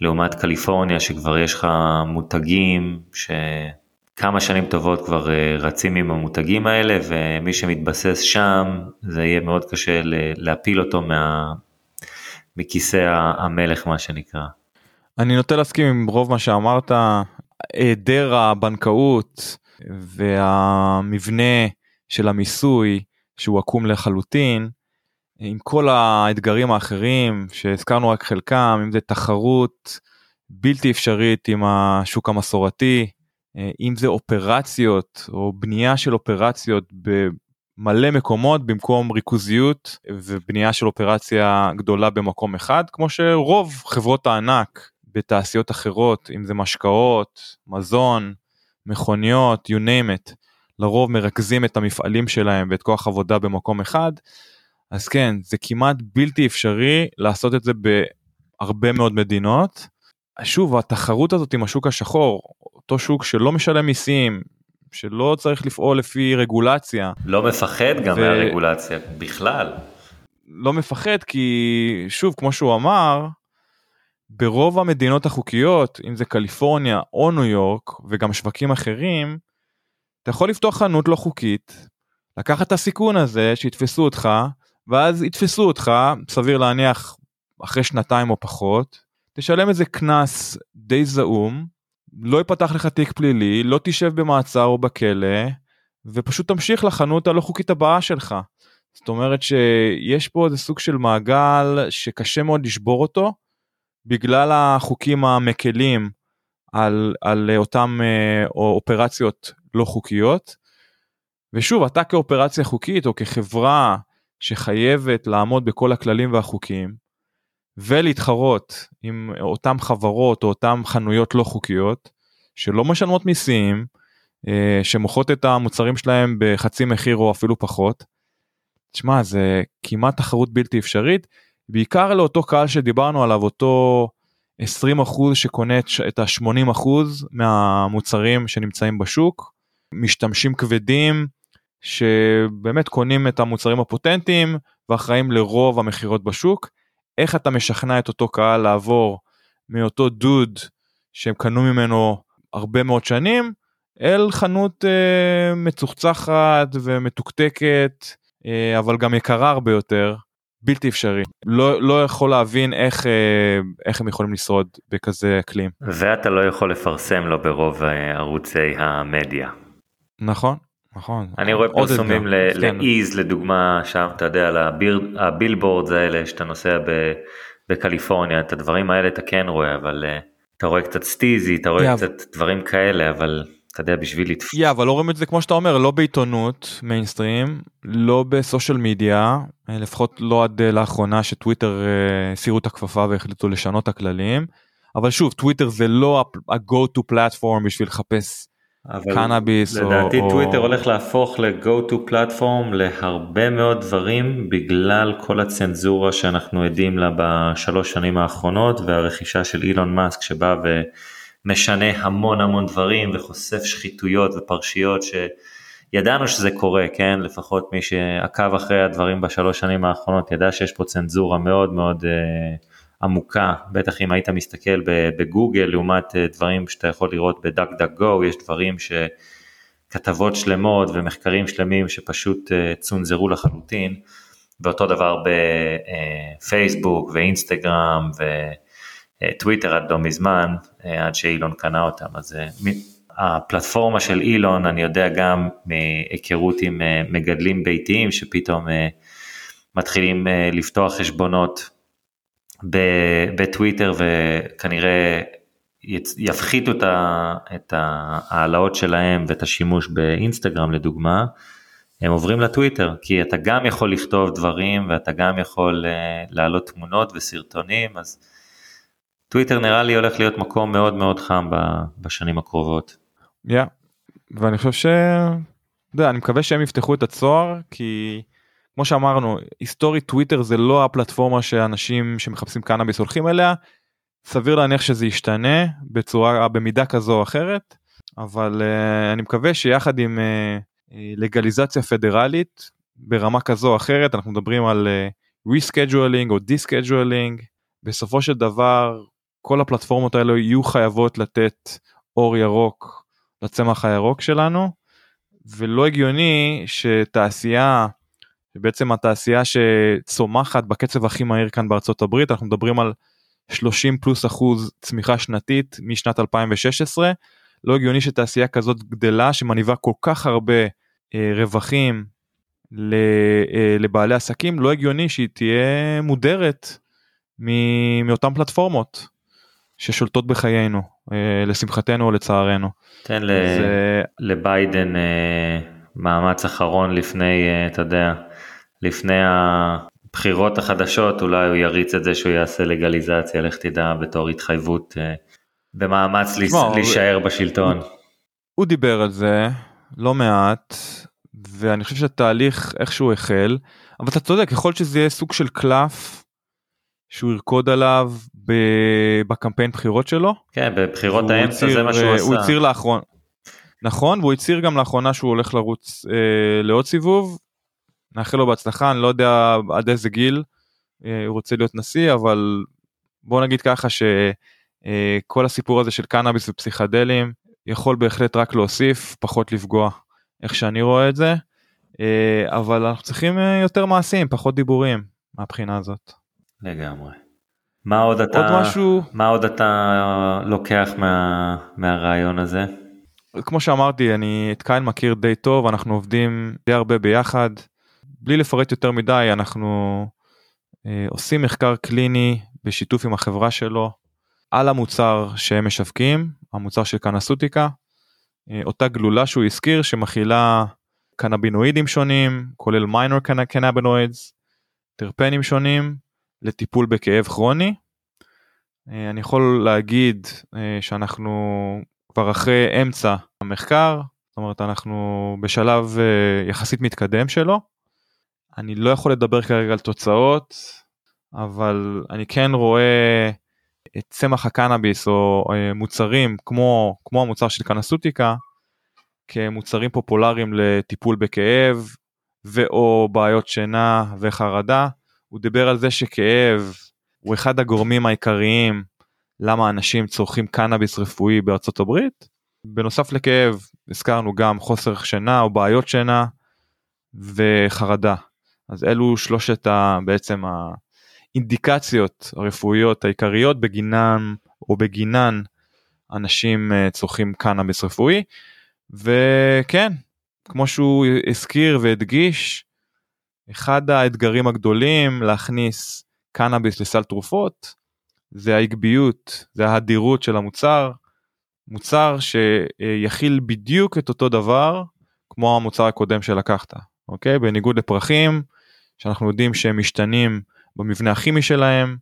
לעומת קליפורניה שכבר יש לך מותגים, שכמה שנים טובות כבר רצים עם המותגים האלה, ומי שמתבסס שם, זה יהיה מאוד קשה להפיל אותו מה, מכיסא המלך מה שנקרא. אני נוטה להסכים עם רוב מה שאמרת, היעדר הבנקאות והמבנה של המיסוי שהוא עקום לחלוטין, עם כל האתגרים האחרים שהזכרנו רק חלקם, אם זה תחרות בלתי אפשרית עם השוק המסורתי, אם זה אופרציות או בנייה של אופרציות במלא מקומות במקום ריכוזיות ובנייה של אופרציה גדולה במקום אחד, כמו שרוב חברות הענק בתעשיות אחרות, אם זה משקאות, מזון, מכוניות, you name it, לרוב מרכזים את המפעלים שלהם ואת כוח עבודה במקום אחד, אז כן, זה כמעט בלתי אפשרי לעשות את זה בהרבה מאוד מדינות. שוב, התחרות הזאת עם השוק השחור, אותו שוק שלא משלם מיסים, שלא צריך לפעול לפי רגולציה. לא מפחד גם ו... מהרגולציה בכלל. לא מפחד כי שוב כמו שהוא אמר ברוב המדינות החוקיות, אם זה קליפורניה או ניו יורק וגם שווקים אחרים, אתה יכול לפתוח חנות לא חוקית, לקחת את הסיכון הזה שיתפסו אותך, ואז יתפסו אותך, סביר להניח אחרי שנתיים או פחות, תשלם איזה קנס די זעום, לא ייפתח לך תיק פלילי, לא תשב במעצר או בכלא, ופשוט תמשיך לחנות הלא חוקית הבאה שלך. זאת אומרת שיש פה איזה סוג של מעגל שקשה מאוד לשבור אותו, בגלל החוקים המקלים על, על אותם אה, אופרציות לא חוקיות. ושוב, אתה כאופרציה חוקית או כחברה שחייבת לעמוד בכל הכללים והחוקים ולהתחרות עם אותם חברות או אותם חנויות לא חוקיות שלא משלמות מיסים, אה, שמוכרות את המוצרים שלהם בחצי מחיר או אפילו פחות. תשמע, זה כמעט תחרות בלתי אפשרית. בעיקר לאותו קהל שדיברנו עליו, אותו 20% שקונה את ה-80% מהמוצרים שנמצאים בשוק, משתמשים כבדים שבאמת קונים את המוצרים הפוטנטיים ואחראים לרוב המכירות בשוק. איך אתה משכנע את אותו קהל לעבור מאותו דוד שהם קנו ממנו הרבה מאוד שנים אל חנות אה, מצוחצחת ומתוקתקת אה, אבל גם יקרה הרבה יותר בלתי אפשרי לא לא יכול להבין איך אה, איך הם יכולים לשרוד בכזה אקלים. ואתה לא יכול לפרסם לו ברוב אה, ערוצי המדיה. נכון נכון. אני רואה פרסומים כן. לאיז לדוגמה שם אתה יודע על הבילבורדס האלה שאתה נוסע בקליפורניה את הדברים האלה אתה כן רואה אבל אה, אתה רואה קצת סטיזי אתה רואה קצת דברים כאלה אבל אתה יודע, בשביל לתפוס. Yeah, אבל לא רואים את זה כמו שאתה אומר, לא בעיתונות מיינסטרים, לא בסושיאל מדיה, אה, לפחות לא עד אה, לאחרונה שטוויטר הסירו את הכפפה והחליטו לשנות את הכללים. אבל שוב, טוויטר זה לא ה-go to platform בשביל לחפש קנאביס או... לדעתי או... טוויטר הולך להפוך ל-go to platform להרבה מאוד דברים בגלל כל הצנזורה שאנחנו עדים לה בשלוש שנים האחרונות והרכישה של אילון מאסק שבא ו... משנה המון המון דברים וחושף שחיתויות ופרשיות שידענו שזה קורה, כן? לפחות מי שעקב אחרי הדברים בשלוש שנים האחרונות ידע שיש פה צנזורה מאוד מאוד אה, עמוקה, בטח אם היית מסתכל בגוגל לעומת אה, דברים שאתה יכול לראות בדאק דאק גו, יש דברים שכתבות שלמות ומחקרים שלמים שפשוט אה, צונזרו לחלוטין, ואותו דבר בפייסבוק אה, ואינסטגרם ו... טוויטר עד לא מזמן, עד שאילון קנה אותם, אז הפלטפורמה של אילון, אני יודע גם מהיכרות עם מגדלים ביתיים שפתאום מתחילים לפתוח חשבונות בטוויטר וכנראה יפחיתו את ההעלאות שלהם ואת השימוש באינסטגרם לדוגמה, הם עוברים לטוויטר, כי אתה גם יכול לכתוב דברים ואתה גם יכול להעלות תמונות וסרטונים, אז טוויטר נראה לי הולך להיות מקום מאוד מאוד חם בשנים הקרובות. Yeah. ואני חושב ש... יודע, אני מקווה שהם יפתחו את הצוהר כי כמו שאמרנו היסטורית טוויטר זה לא הפלטפורמה שאנשים שמחפשים קנאביס הולכים אליה. סביר להניח שזה ישתנה בצורה במידה כזו או אחרת אבל uh, אני מקווה שיחד עם uh, לגליזציה פדרלית ברמה כזו או אחרת אנחנו מדברים על rescheduling או דיסקייג'ואלינג בסופו של דבר כל הפלטפורמות האלו יהיו חייבות לתת אור ירוק לצמח הירוק שלנו ולא הגיוני שתעשייה בעצם התעשייה שצומחת בקצב הכי מהיר כאן בארצות הברית אנחנו מדברים על 30 פלוס אחוז צמיחה שנתית משנת 2016 לא הגיוני שתעשייה כזאת גדלה שמניבה כל כך הרבה אה, רווחים ל, אה, לבעלי עסקים לא הגיוני שהיא תהיה מודרת מאותן פלטפורמות ששולטות בחיינו אה, לשמחתנו או לצערנו. תן זה... לביידן אה, מאמץ אחרון לפני אה, אתה יודע לפני הבחירות החדשות אולי הוא יריץ את זה שהוא יעשה לגליזציה לך תדע בתור התחייבות במאמץ להישאר בשלטון. הוא, הוא דיבר על זה לא מעט ואני חושב שהתהליך איכשהו החל אבל אתה צודק יכול שזה יהיה סוג של קלף שהוא ירקוד עליו בקמפיין בחירות שלו. כן, בבחירות האמצע הציר, זה מה שהוא עשה. הוא הצהיר לאחרונה. נכון, והוא הצהיר גם לאחרונה שהוא הולך לרוץ אה, לעוד סיבוב. נאחל לו בהצלחה, אני לא יודע עד איזה גיל אה, הוא רוצה להיות נשיא, אבל בוא נגיד ככה שכל אה, הסיפור הזה של קנאביס ופסיכדלים יכול בהחלט רק להוסיף, פחות לפגוע, איך שאני רואה את זה. אה, אבל אנחנו צריכים יותר מעשים, פחות דיבורים מהבחינה הזאת. לגמרי. מה עוד אתה, עוד משהו, מה עוד אתה לוקח מה, מהרעיון הזה? כמו שאמרתי, אני את קייל מכיר די טוב, אנחנו עובדים די הרבה ביחד. בלי לפרט יותר מדי, אנחנו אה, עושים מחקר קליני בשיתוף עם החברה שלו על המוצר שהם משווקים, המוצר של קנסוטיקה, אה, אותה גלולה שהוא הזכיר שמכילה קנבינואידים שונים, כולל מיינור קנבינואידס, טרפנים שונים, לטיפול בכאב כרוני. אה, אני יכול להגיד אה, שאנחנו כבר אחרי אמצע המחקר, זאת אומרת אנחנו בשלב אה, יחסית מתקדם שלו. אני לא יכול לדבר כרגע על תוצאות, אבל אני כן רואה את צמח הקנאביס או מוצרים כמו, כמו המוצר של קנסוטיקה כמוצרים פופולריים לטיפול בכאב ואו בעיות שינה וחרדה. הוא דיבר על זה שכאב הוא אחד הגורמים העיקריים למה אנשים צורכים קנאביס רפואי בארצות הברית. בנוסף לכאב הזכרנו גם חוסר שינה או בעיות שינה וחרדה. אז אלו שלושת ה, בעצם האינדיקציות הרפואיות העיקריות בגינן או בגינן אנשים אה, צורכים קנאביס רפואי. וכן, כמו שהוא הזכיר והדגיש, אחד האתגרים הגדולים להכניס קנאביס לסל תרופות זה העקביות, זה ההדירות של המוצר, מוצר שיכיל בדיוק את אותו דבר כמו המוצר הקודם שלקחת, אוקיי? בניגוד לפרחים שאנחנו יודעים שהם משתנים במבנה הכימי שלהם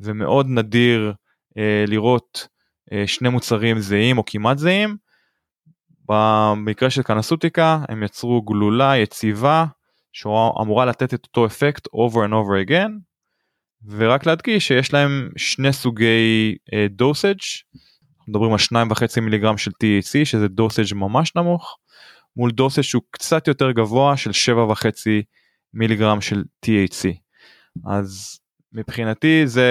ומאוד נדיר אה, לראות אה, שני מוצרים זהים או כמעט זהים. במקרה של קנסוטיקה הם יצרו גלולה יציבה שאמורה לתת את אותו אפקט over and over again ורק להדגיש שיש להם שני סוגי דוסאג' uh, מדברים על שניים וחצי מיליגרם של THC שזה דוסאג' ממש נמוך מול דוסאג' שהוא קצת יותר גבוה של שבע וחצי מיליגרם של THC אז מבחינתי זה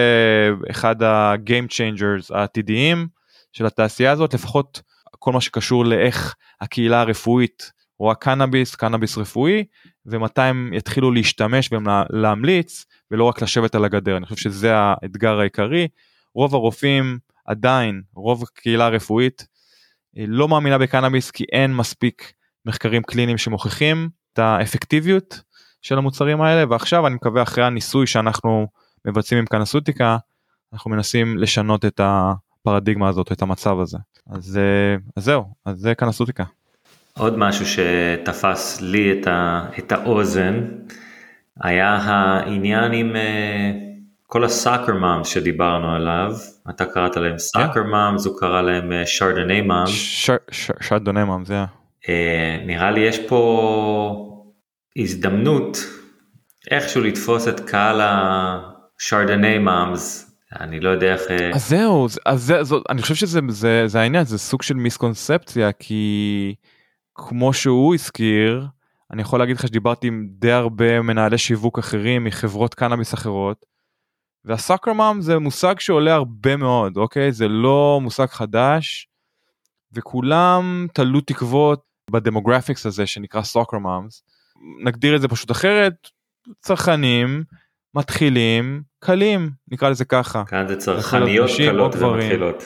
אחד ה-game changers העתידיים של התעשייה הזאת לפחות כל מה שקשור לאיך הקהילה הרפואית רואה קנאביס קנאביס רפואי ומתי הם יתחילו להשתמש ולהמליץ ולא רק לשבת על הגדר. אני חושב שזה האתגר העיקרי. רוב הרופאים עדיין רוב הקהילה הרפואית אה, לא מאמינה בקנאביס כי אין מספיק מחקרים קליניים שמוכיחים את האפקטיביות של המוצרים האלה ועכשיו אני מקווה אחרי הניסוי שאנחנו מבצעים עם קנסוטיקה אנחנו מנסים לשנות את הפרדיגמה הזאת את המצב הזה אז, אה, אז זהו אז זה קנסוטיקה. עוד משהו שתפס לי את, ה, את האוזן היה העניין עם uh, כל הסאקר מאמס שדיברנו עליו, אתה קראת להם סאקר מאמס, הוא קרא להם שרדוני מאמס. שרדוני מאמס, זה נראה לי יש פה הזדמנות איכשהו לתפוס את קהל השרדוני מאמס. אני לא יודע איך... אה, אז זהו, אז זה, זאת, אני חושב שזה זה, זה העניין, זה סוג של מיסקונספציה, כי כמו שהוא הזכיר, אני יכול להגיד לך שדיברתי עם די הרבה מנהלי שיווק אחרים מחברות קנאביס אחרות, והסאקרמאם זה מושג שעולה הרבה מאוד, אוקיי? זה לא מושג חדש, וכולם תלו תקוות בדמוגרפיקס הזה שנקרא סאקרמאמס. נגדיר את זה פשוט אחרת, צרכנים מתחילים קלים נקרא לזה ככה. כאן זה צרכניות קלות ומתחילות.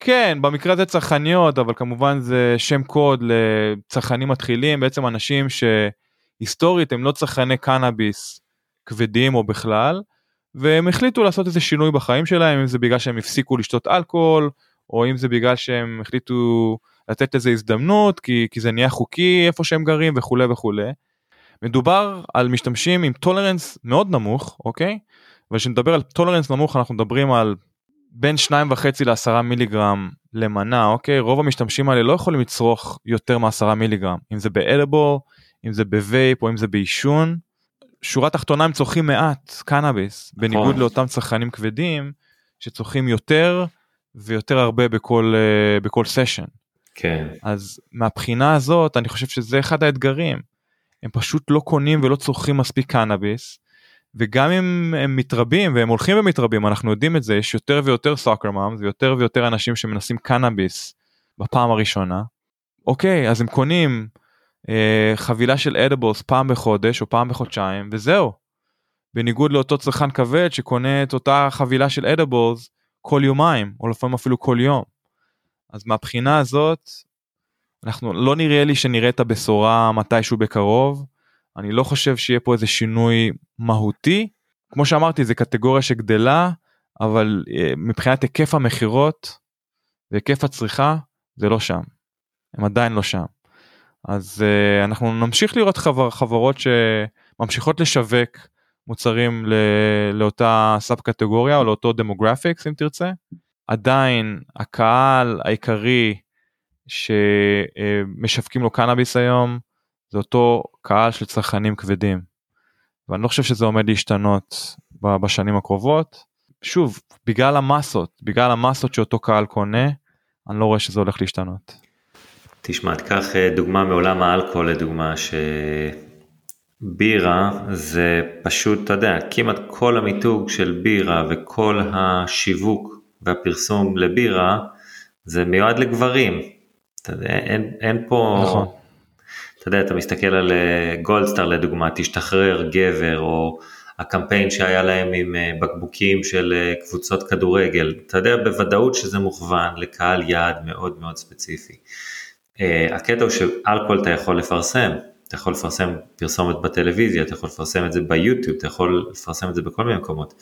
כן במקרה הזה צרכניות אבל כמובן זה שם קוד לצרכנים מתחילים בעצם אנשים שהיסטורית הם לא צרכני קנאביס כבדים או בכלל והם החליטו לעשות איזה שינוי בחיים שלהם אם זה בגלל שהם הפסיקו לשתות אלכוהול או אם זה בגלל שהם החליטו לתת לזה הזדמנות כי, כי זה נהיה חוקי איפה שהם גרים וכולי וכולי. מדובר על משתמשים עם טולרנס מאוד נמוך אוקיי וכשנדבר על טולרנס נמוך אנחנו מדברים על בין 2.5 ל-10 מיליגרם למנה אוקיי רוב המשתמשים האלה לא יכולים לצרוך יותר מ-10 מיליגרם אם זה באלבו אם זה בווייפ או אם זה בעישון. שורה תחתונה הם צורכים מעט קנאביס בניגוד נכון. לאותם צרכנים כבדים שצורכים יותר ויותר הרבה בכל uh, בכל סשן. כן. אז מהבחינה הזאת אני חושב שזה אחד האתגרים. הם פשוט לא קונים ולא צורכים מספיק קנאביס. וגם אם הם מתרבים והם הולכים ומתרבים אנחנו יודעים את זה יש יותר ויותר סאקר מאמס ויותר ויותר אנשים שמנסים קנאביס בפעם הראשונה. אוקיי אז הם קונים אה, חבילה של אדבוס פעם בחודש או פעם בחודשיים וזהו. בניגוד לאותו צרכן כבד שקונה את אותה חבילה של אדבוס כל יומיים או לפעמים אפילו כל יום. אז מהבחינה הזאת אנחנו לא נראה לי שנראה את הבשורה מתישהו בקרוב. אני לא חושב שיהיה פה איזה שינוי מהותי. כמו שאמרתי זה קטגוריה שגדלה אבל אה, מבחינת היקף המכירות והיקף הצריכה זה לא שם. הם עדיין לא שם. אז uh, אנחנו נמשיך לראות חבר, חברות שממשיכות לשווק מוצרים ל, לאותה סאב קטגוריה או לאותו דמוגרפיקס אם תרצה. עדיין הקהל העיקרי שמשווקים לו קנאביס היום זה אותו קהל של צרכנים כבדים. ואני לא חושב שזה עומד להשתנות בשנים הקרובות. שוב, בגלל המסות, בגלל המסות שאותו קהל קונה, אני לא רואה שזה הולך להשתנות. תשמע, תקח אה, דוגמה מעולם האלכוהול לדוגמה, שבירה זה פשוט, אתה יודע, כמעט כל המיתוג של בירה וכל השיווק והפרסום לבירה זה מיועד לגברים. אתה יודע, אין, אין פה... נכון. אתה יודע, אתה מסתכל על גולדסטאר אה, לדוגמה, תשתחרר גבר, או הקמפיין שהיה להם עם אה, בקבוקים של אה, קבוצות כדורגל, אתה יודע בוודאות שזה מוכוון לקהל יעד מאוד מאוד ספציפי. הקטע הוא שאלכוהול אתה יכול לפרסם, אתה יכול לפרסם פרסומת בטלוויזיה, אתה יכול לפרסם את זה ביוטיוב, אתה יכול לפרסם את זה בכל מיני מקומות.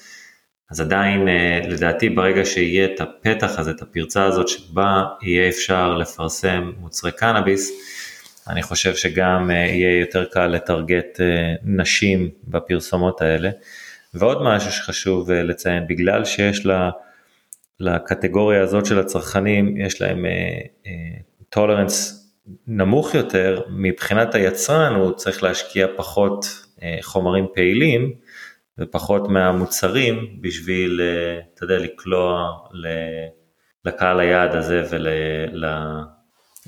אז עדיין לדעתי ברגע שיהיה את הפתח הזה, את הפרצה הזאת שבה יהיה אפשר לפרסם מוצרי קנאביס, אני חושב שגם אה, יהיה יותר קל לטרגט אה, נשים בפרסומות האלה. ועוד משהו שחשוב אה, לציין, בגלל שיש לה, לקטגוריה הזאת של הצרכנים, יש להם טולרנס נמוך יותר, מבחינת היצרן הוא צריך להשקיע פחות חומרים פעילים ופחות מהמוצרים בשביל, אתה יודע, לקלוע לקהל היעד הזה ול...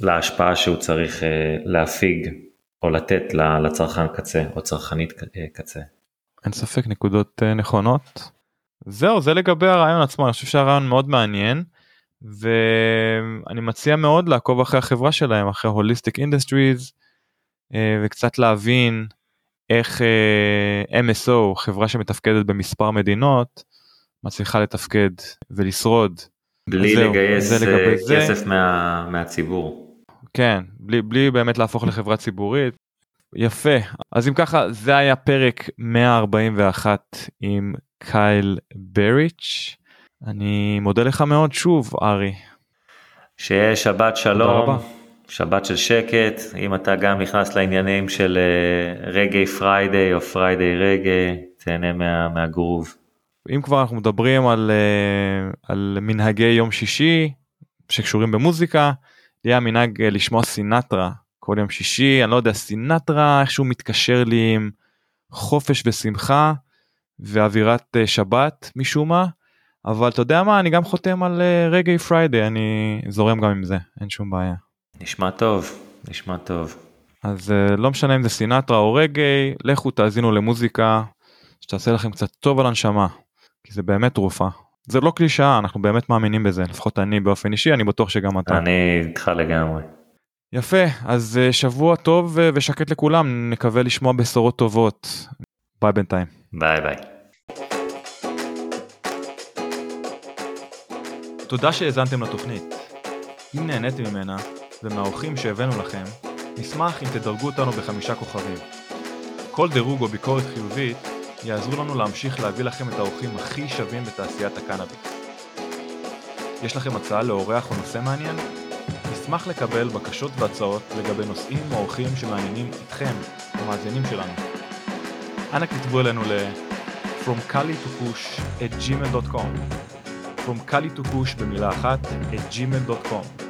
להשפעה שהוא צריך אה, להפיג או לתת לצרכן קצה או צרכנית אה, קצה. אין ספק נקודות אה, נכונות. זהו זה לגבי הרעיון עצמו אני חושב שהרעיון מאוד מעניין ואני מציע מאוד לעקוב אחרי החברה שלהם אחרי הוליסטיק אינדסטריז וקצת להבין איך MSO חברה שמתפקדת במספר מדינות מצליחה לתפקד ולשרוד. בלי לגייס כסף מה, מהציבור. כן, בלי, בלי באמת להפוך לחברה ציבורית. יפה, אז אם ככה זה היה פרק 141 עם קייל בריץ'. אני מודה לך מאוד שוב ארי. שיהיה שבת שלום, שבת של שקט, אם אתה גם נכנס לעניינים של רגעי פריידיי או פריידיי רגעי, תהנה מה, מהגרוב. אם כבר אנחנו מדברים על, uh, על מנהגי יום שישי שקשורים במוזיקה, לי היה מנהג uh, לשמוע סינטרה כל יום שישי, אני לא יודע, סינטרה איכשהו מתקשר לי עם חופש ושמחה ואווירת שבת משום מה, אבל אתה יודע מה, אני גם חותם על רגעי uh, פריידי, אני זורם גם עם זה, אין שום בעיה. נשמע טוב, נשמע טוב. אז uh, לא משנה אם זה סינטרה או רגעי, לכו תאזינו למוזיקה שתעשה לכם קצת טוב על הנשמה, כי זה באמת תרופה. זה לא קלישאה, אנחנו באמת מאמינים בזה, לפחות אני באופן אישי, אני בטוח שגם אתה. אני איתך לגמרי. יפה, אז uh, שבוע טוב uh, ושקט לכולם, נקווה לשמוע בשורות טובות. ביי בינתיים. ביי ביי. תודה שהאזנתם לתוכנית. אם נהניתם ממנה ומהאורחים שהבאנו לכם, נשמח אם תדרגו אותנו בחמישה כוכבים. כל דירוג או ביקורת חיובית יעזרו לנו להמשיך להביא לכם את האורחים הכי שווים בתעשיית הקנאביס. יש לכם הצעה לאורח או נושא מעניין? נשמח לקבל בקשות והצעות לגבי נושאים או אורחים שמעניינים אתכם, המאזינים שלנו. אנא כתבו אלינו ל- From Kali to Push at gmail.com From Kali to Push במילה אחת at gmail.com